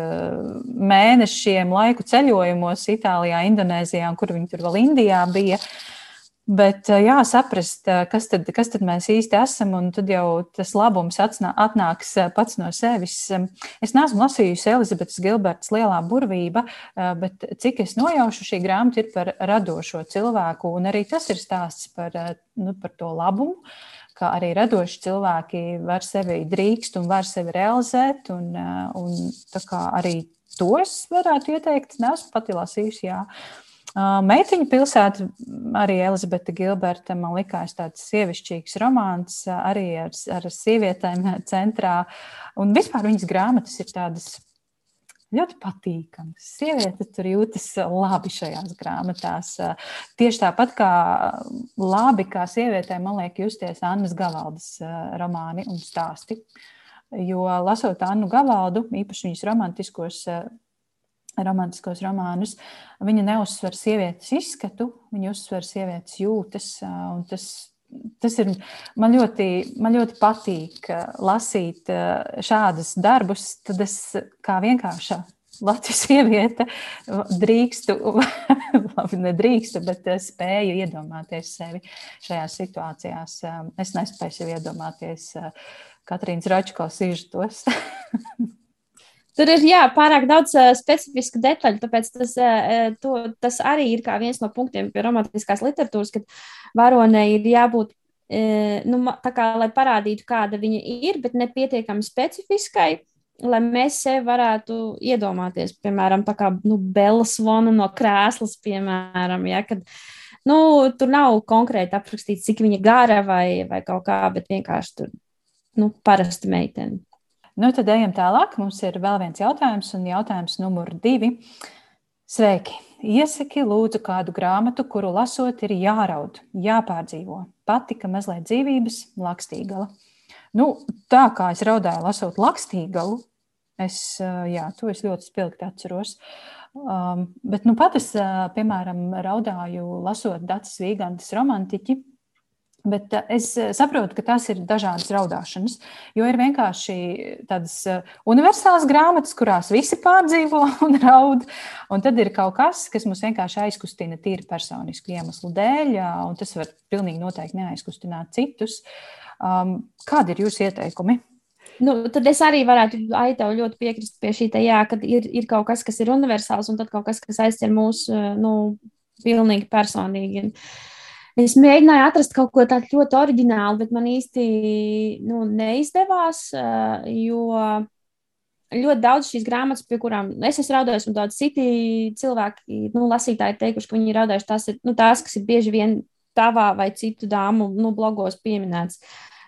mēnešiem laiku ceļojumos Itālijā, Indonēzijā, un kur viņi tur vēl Indijā bija. Uh, Bet jāsaprast, kas tad, kas tad mēs īsti esam, un tad jau tas labums atnāks pats no sevis. Es neesmu lasījusi Elizabetes Gilbertas lielā burvība, bet cik es nojaušu, šī grāmata ir par radošo cilvēku, un arī tas ir stāsts par, nu, par to labumu, ka arī radoši cilvēki var sevi drīkst un var sevi realizēt, un, un arī tos varētu ieteikt. Neesmu pati lasījusi, jā. Meitiņa pilsēta, arī Elizabete Gilberta, man likās tāds sievišķīgs romāns, arī ar, ar sievietēm centrā. Un vispār viņas grāmatas ir tādas ļoti patīkamas. Sieviete tur jūtas labi šajās grāmatās. Tieši tāpat kā labi, kā sievietē, man liekas, justies Annas Gavaldas romāni un stāsti. Jo lasot Annu Gavaldu, īpaši viņas romantiskos romantiskos romānus, viņa neuzsver sievietes izskatu, viņa uzsver sievietes jūtas. Tas, tas ir man ļoti, man ļoti patīk lasīt šādus darbus. Tad es kā vienkārša Latvijas sieviete drīkstu, labi, nedrīkstu, bet spēju iedomāties sevi šajās situācijās. Es nespēju iedomāties Katrīnas Račko sižetos. Tur ir jā, pārāk daudz uh, specifisku detaļu, tāpēc tas, uh, to, tas arī ir viens no punktiem pie romantiskās literatūras, kad varonei ir jābūt, uh, nu, tā kā, lai parādītu, kāda viņa ir, bet nepietiekami specifiskai, lai mēs sevi varētu iedomāties, piemēram, tā kā, nu, Bela Svona no krēslas, piemēram, ja, kad, nu, tur nav konkrēti aprakstīts, cik viņa gara vai, vai kaut kā, bet vienkārši tur, nu, parasta meitene. Nu, tad ejam tālāk. Mums ir vēl viens jautājums, un jautājums numur divi. Sveiki! Iesaki, lūdzu, kādu grāmatu, kuru lasot, ir jāraud, jāpārdzīvo. Patika mazliet dzīvības, lakstīgala. Nu, tā kā es raudāju, lasot lakstīgalu, es, jā, to es ļoti spilgti atceros. Um, bet nu, pat es, piemēram, raudāju, lasot Dācis Vīgantas romantiķi, Bet eh, es eh, saprotu, ka tas ir dažādas raudāšanas, jo ir vienkārši tādas eh, universālas grāmatas, kurās visi pārdzīvo un raud. Un tad ir kaut kas, kas mums vienkārši aizkustina tīri personisku iemeslu dēļ, un tas var pilnīgi noteikti neaizkustināt citus. Um, kādi ir jūsu ieteikumi? Nu, tad es arī varētu Aitau ļoti piekrist pie šī, jā, kad ir, ir kaut kas, kas ir universāls, un tad kaut kas, kas aizķer mūs nu, pilnīgi personīgi. Uh, Es mēģināju atrast kaut ko tādu ļoti oriģinālu, bet man īsti nu, neizdevās, jo ļoti daudz šīs grāmatas, pie kurām es esmu raudājis, un daudz citi cilvēki, nu, lasītāji, teikuši, ka viņi ir raudājuši, tās ir nu, tās, kas ir bieži vien tavā vai citu dāmu nu, blogos pieminētas.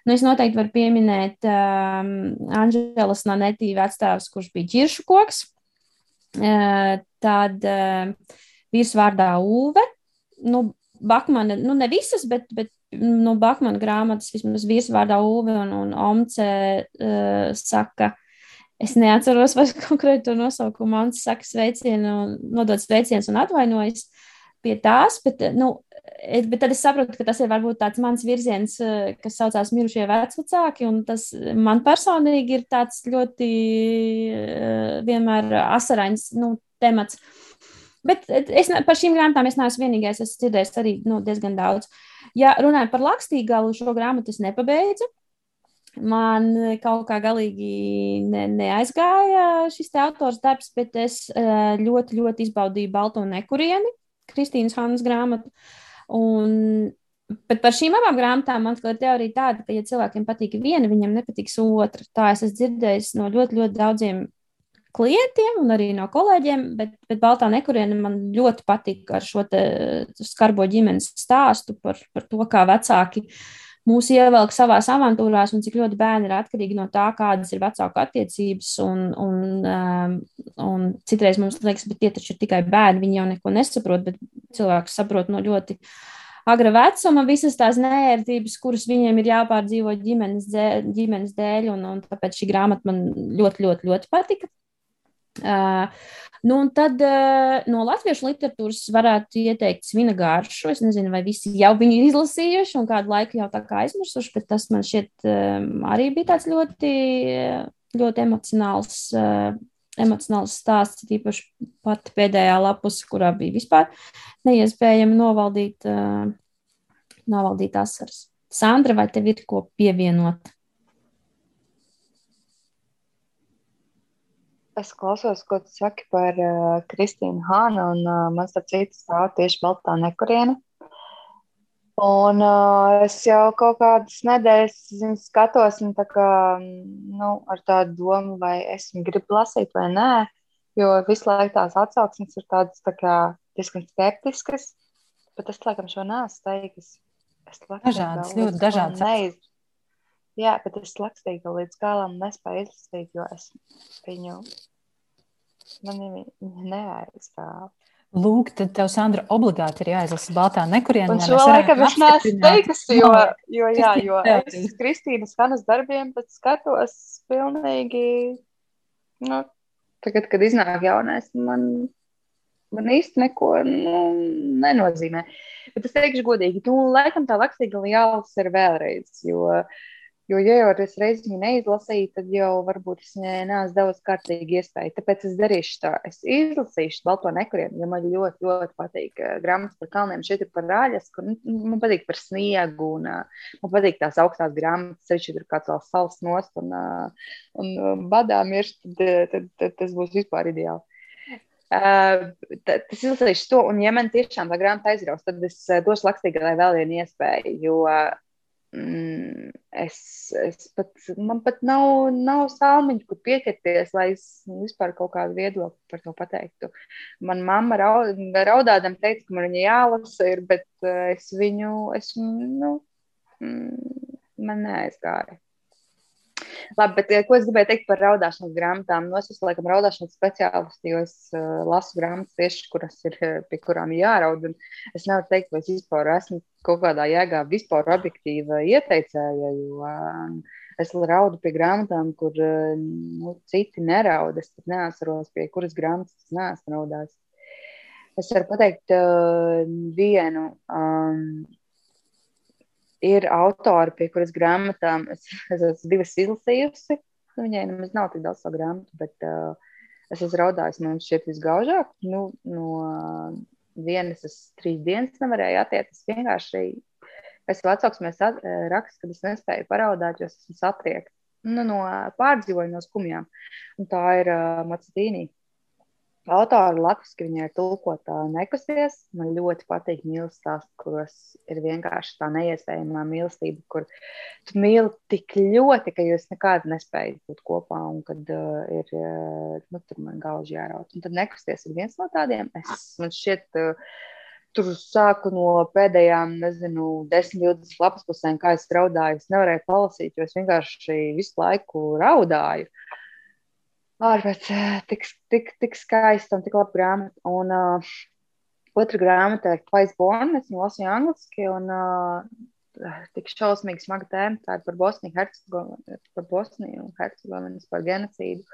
Nu, es noteikti varu pieminēt um, Anģelas Nanetī vecstāvs, kurš bija ķiršu koks. Uh, tad uh, vīrs vārdā Uve. Nu, Bakmana, nu ne visas, bet, bet nu, Bakmana grāmatas, vismaz virsvārdā Uve un, un Omce uh, saka, es neatceros vairs konkrētu nosaukumu, Omce saka sveicienu, nodod sveiciens un atvainojas pie tās, bet, nu, bet tad es saprotu, ka tas ir varbūt tāds mans virziens, kas saucās mirušie vecvecāki, un tas man personīgi ir tāds ļoti uh, vienmēr asarains, nu, temats. Uh, Bet es, par šīm grāmatām es neesmu vienīgais. Es dzirdēju arī nu, diezgan daudz. Ja runājot par Lakstīgalu, šo grāmatu es nepabeidzu. Man kaut kā galīgi ne, neaizgāja šis autors darbs, bet es ļoti, ļoti izbaudīju Balto nekurieni, Kristīnas Hannas grāmatu. Un, bet par šīm abām grāmatām man ir teorija tāda, ka, ja cilvēkiem patīk viena, viņam nepatiks otra. Tā es esmu dzirdējis no ļoti, ļoti daudziem klientiem un arī no kolēģiem, bet, bet Baltā nekuriena man ļoti patīk ar šo skarbo ģimenes stāstu par, par to, kā vecāki mūs ievelk savās avantūrās un cik ļoti bērni ir atkarīgi no tā, kādas ir vecāku attiecības. Un, un, um, un citreiz mums liekas, bet tie taču ir tikai bērni, viņi jau neko nesaprot, bet cilvēks saprot no ļoti agra vecuma visas tās nērtības, kuras viņiem ir jāpārdzīvo ģimenes dēļ, ģimenes dēļ un, un tāpēc šī grāmata man ļoti, ļoti, ļoti patika. Nu, un tad no latviešu literatūras varētu ieteikt svina garšu. Es nezinu, vai visi jau viņu izlasījuši un kādu laiku jau tā kā aizmirsuši, bet tas man šķiet arī bija tāds ļoti, ļoti emocionāls. Emocionāls stāsts, īpaši pati pēdējā lapus, kurā bija vispār neiespējami novaldīt, novaldīt asaras. Sandra, vai tev ir ko pievienot? Es klausos, ko tu saki par uh, Kristīnu Hānu, un uh, man starp citu stāv tieši Baltā nekuriena. Un uh, es jau kaut kādas nedēļas zinu, skatos, un tā kā, nu, ar tādu domu, vai es viņu gribu lasīt vai nē, jo visu laiku tās atsauksmes ir tādas tā kā diezgan skeptiskas, bet es, laikam, šo neesmu teikusi. Dažādas, ļoti dažādas. Neiz... Jā, bet es lakstīju līdz galam nespēju izlasīt, jo es viņu Man viņa neaizstāv. Lūk, tad tev, Sandra, obligāti ir jāizlasa Baltā nekurienē. Un šo laikam es neesmu teikusi, jo, jo, jā, jo es Kristīnas Hanas darbiem pēc skatos pilnīgi, nu, tagad, kad iznāk jaunais, man, man īsti neko nu, nenozīmē. Bet es teikšu godīgi, nu, laikam tā lakstīga jālas ir vēlreiz, jo Jo, ja jau es reizi viņu neizlasīju, tad jau varbūt es ne, neesmu devis kārtīgi iespēju. Tāpēc es darīšu tā. Es izlasīšu balto nekurienu, jo man ļoti, ļoti patīk uh, grāmatas par kalniem. Šeit ir par rāļas, kur nu, man patīk par sniegu, un uh, man patīk tās augstās grāmatas, ceļš ir kāds vēl sals nost un, uh, un badā mirst, tad, tad, tad, tas būs vispār ideāli. Uh, tas izlasīšu to, un ja man tiešām tā grāmata aizraus, tad es došu lakstīgai vēl vienu iespēju, jo uh, mm, es, es pat, man pat nav, nav salmiņu, kur pieķerties, lai es vispār kaut kādu viedokli par to pateiktu. Man mamma raud, raudādam teica, ka man viņa jālasa ir, bet uh, es viņu, es, nu, mm, man neaizgāja. Labi, bet ko es gribēju teikt par raudāšanas grāmatām? Nu, es esmu laikam raudāšanas speciālists, jo es uh, lasu grāmatas tieši, kuras ir pie kurām jāraud. Es nevaru teikt, vai es vispār esmu kaut kādā jēgā vispār objektīva ieteicēja, jo uh, es raudu pie grāmatām, kur uh, nu, citi neraud. Es pat neatceros, pie kuras grāmatas es neesmu raudājis. Es varu pateikt uh, vienu. Um, ir autori, pie kuras grāmatām es, es esmu divas izlasījusi. Nu, viņai nemaz nav tik daudz savu grāmatu, bet uh, es esmu raudājis, man šķiet visgaužāk. Nu, no vienas es trīs dienas nevarēju attiekt. Es vienkārši, es vecāks mēs rakstu, kad es nespēju paraudāt, jo es esmu satriekta. Nu, no pārdzīvoju no skumjām. Un tā ir uh, Macetīnija. Autora latviešu viņai ir tulkotā nekusties. Man ļoti patīk mīlestības stāsts, kuros ir vienkārši tā neiespējamā mīlestība, kur tu mīli tik ļoti, ka jūs nekad nespējat būt kopā un kad uh, ir, uh, nu, tur man gauži jāraut. Un tad nekusties ir viens no tādiem. Es, man šķiet, uh, tur sāku no pēdējām, nezinu, 10, 20 lapas pusēm, kā es raudāju. Es nevarēju palasīt, jo es vienkārši visu laiku raudāju. Uh, ārpēc tik, tik, tik skaista un tik laba grāmata. Un uh, otra grāmata ir Twice Born, es viņu lasīju angliski, un uh, tik šausmīgi smaga tēma, tā ir par Bosniju, Hercegovinu, par Bosniju un Hercegovinas, par genocīdu.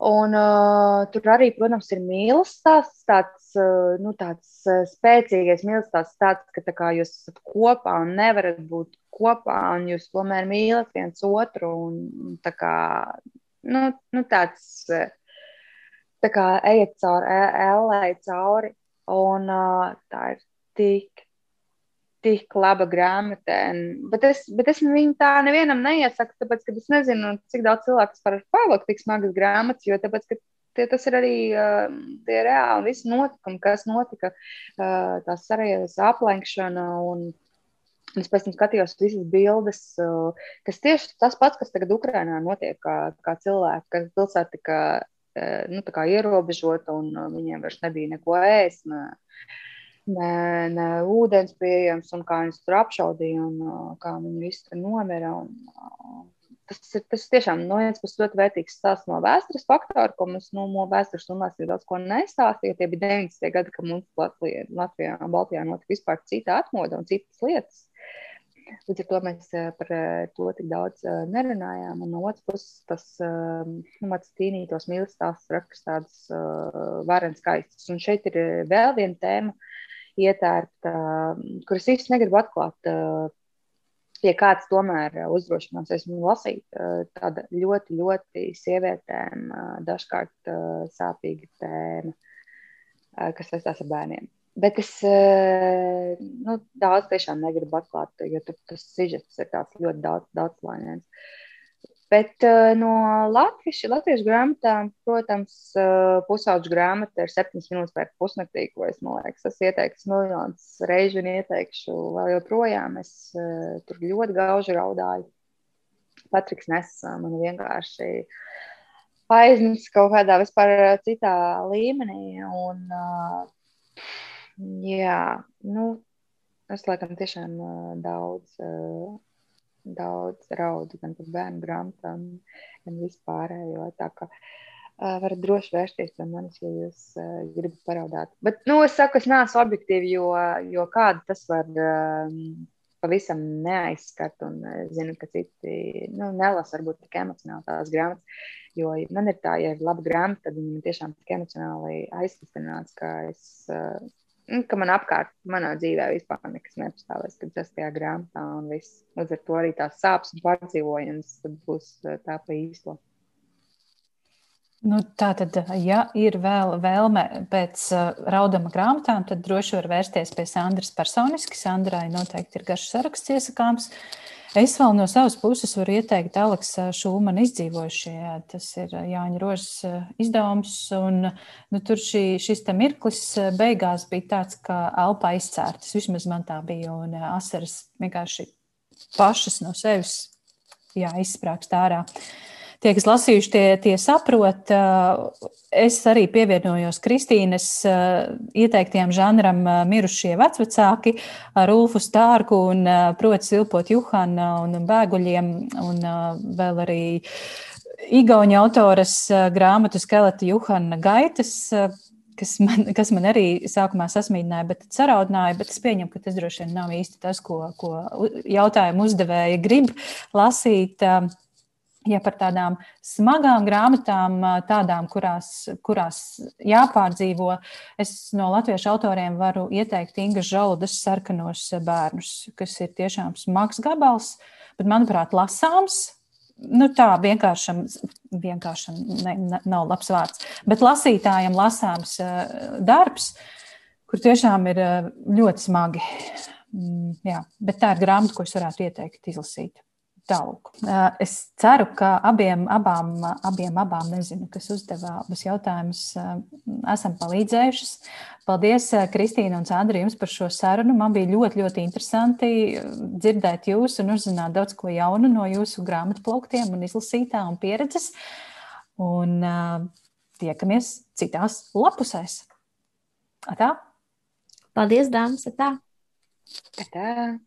Un uh, tur arī, protams, ir mīlestības, tāds, uh, nu, tāds uh, spēcīgais mīlestības stāsts, ka tā kā jūs esat kopā un nevarat būt kopā, un jūs tomēr mīlat viens otru. Un, un tā kā nu, nu tāds tā kā ejiet cauri ellē cauri, un uh, tā ir tik, tik laba grāmata. Bet es, bet es viņu tā nevienam neiesaku, tāpēc, ka es nezinu, cik daudz cilvēku var pavakt tik smagas grāmatas, jo tāpēc, ka tie, tas ir arī uh, tie reāli visi notikumi, kas notika, uh, tā Sarajevis aplenkšana un Es pēc tam skatījos visas bildes, uh, kas tieši tas pats, kas tagad Ukrajinā notiek, kā, kā cilvēki, kas pilsēta tika uh, nu, ierobežota un uh, viņiem vairs nebija neko ēst. Ne, ne, ne ūdens pieejams, un kā viņus tur apšaudīja, un kā viņi visi tur nomira. Un, tas, ir, tas tiešām no vienas puses ļoti vērtīgs stāsts no vēstures faktora, ko mums nu, no vēstures runās ir daudz ko nestāstīja. Tie bija 90. gadi, kad mums Latvijā, Latvijā Baltijā notika vispār cita atmoda un citas lietas. Līdz ar to mēs eh, par eh, to tik daudz eh, nerunājām. Un no otras puses, tas nu, Matstīnī tos mīlestības raksta tādas varenas skaistas. Un šeit ir vēl viena tēma ietērpta, kuras īsti negribu atklāt. Pie kāds tomēr uzdrošinās esmu lasīt. Tāda ļoti, ļoti sievietēm dažkārt sāpīga tēma, kas saistās ar bērniem. Bet es eh, nu, daudz tiešām negribu atklāt, jo tur tas sižets ir tāds ļoti daudz, daudz slāņains. Bet uh, no latviešu, latviešu grāmatām, protams, uh, pusauģu grāmata ir septiņas minūtes pēc pusnaktī, ko es, man liekas, es ieteiktu miljonus reižu un ieteikšu vēl joprojām. Es tur ļoti gauži raudāju. Patriks Ness man vienkārši aiznes kaut kādā vispār citā līmenī. Un, uh, Jā, nu, es laikam tiešām daudz, daudz raudu gan par bērnu grāmatām, gan vispārējo. Tā kā varat droši vērsties pie manis, ja jūs gribat paraudāt. Bet, nu, es saku, es neesmu objektīvi, jo, jo kādu tas var pavisam neaizskart. Un es zinu, ka citi nu, nelasa varbūt tik emocionāli tās grāmatas. Jo man ir tā, ja ir laba grāmata, tad viņa tiešām tik emocionāli aizkustināts, ka es. Uh, ka man apkārt, manā dzīvē vispār nekas nepastāvēs, kad tas tajā grāmatā un viss. Līdz ar to arī tās sāpes un pārdzīvojums būs eh, tā pa īsto. Nu, tā tad, ja ir vēl vēlme pēc uh, raudama grāmatām, tad droši var vērsties pie Sandras personiski. Sandrai noteikti ir garš saraksts iesakāms. Uh, Es vēl no savas puses varu ieteikt Aleksa Šūmana izdzīvojušie. Tas ir Jāņa Rožas izdevums. Un, nu, tur šī, šis mirklis beigās bija tāds, ka elpa izcērtas. Vismaz man tā bija. Un asaras vienkārši pašas no sevis jā, izsprāgst ārā. Uh, tie, kas lasījuši, tie, tie saprot. Es arī pievienojos Kristīnas ieteiktiem žanram mirušie vecvecāki ar Ulfu Stārku un proti Silpot Juhana un bēguļiem un vēl arī Igauņa autoras grāmatu skeleta Juhana Gaitas kas man, kas man arī sākumā sasmīdināja, bet saraudināja. Bet es pieņemu, ka tas droši vien nav īsti tas, ko, ko jautājumu uzdevēja grib lasīt. Ja par tādām smagām grāmatām, tādām, kurās, kurās jāpārdzīvo, es no latviešu autoriem varu ieteikt Inga Žaudas sarkanos bērnus, kas ir tiešām smags gabals, bet, manuprāt, lasāms. Nu, tā vienkāršam, vienkāršam ne, ne, nav labs vārds, bet lasītājam lasāms darbs, kur tiešām ir ļoti smagi. Mm, jā, bet tā ir grāmata, ko es varētu ieteikt izlasīt. Tālūk. Es ceru, ka abiem, abām, abiem, abām nezinu, kas uzdevā abus jautājumus, esam palīdzējušas. Paldies, Kristīna un Sandra, jums par šo sarunu. Man bija ļoti, ļoti interesanti dzirdēt jūs un uzzināt daudz ko jaunu no jūsu grāmatu plauktiem un izlasītā un pieredzes. Un tiekamies citās lapusēs. Atā! Paldies, dāmas! Atā! Atā!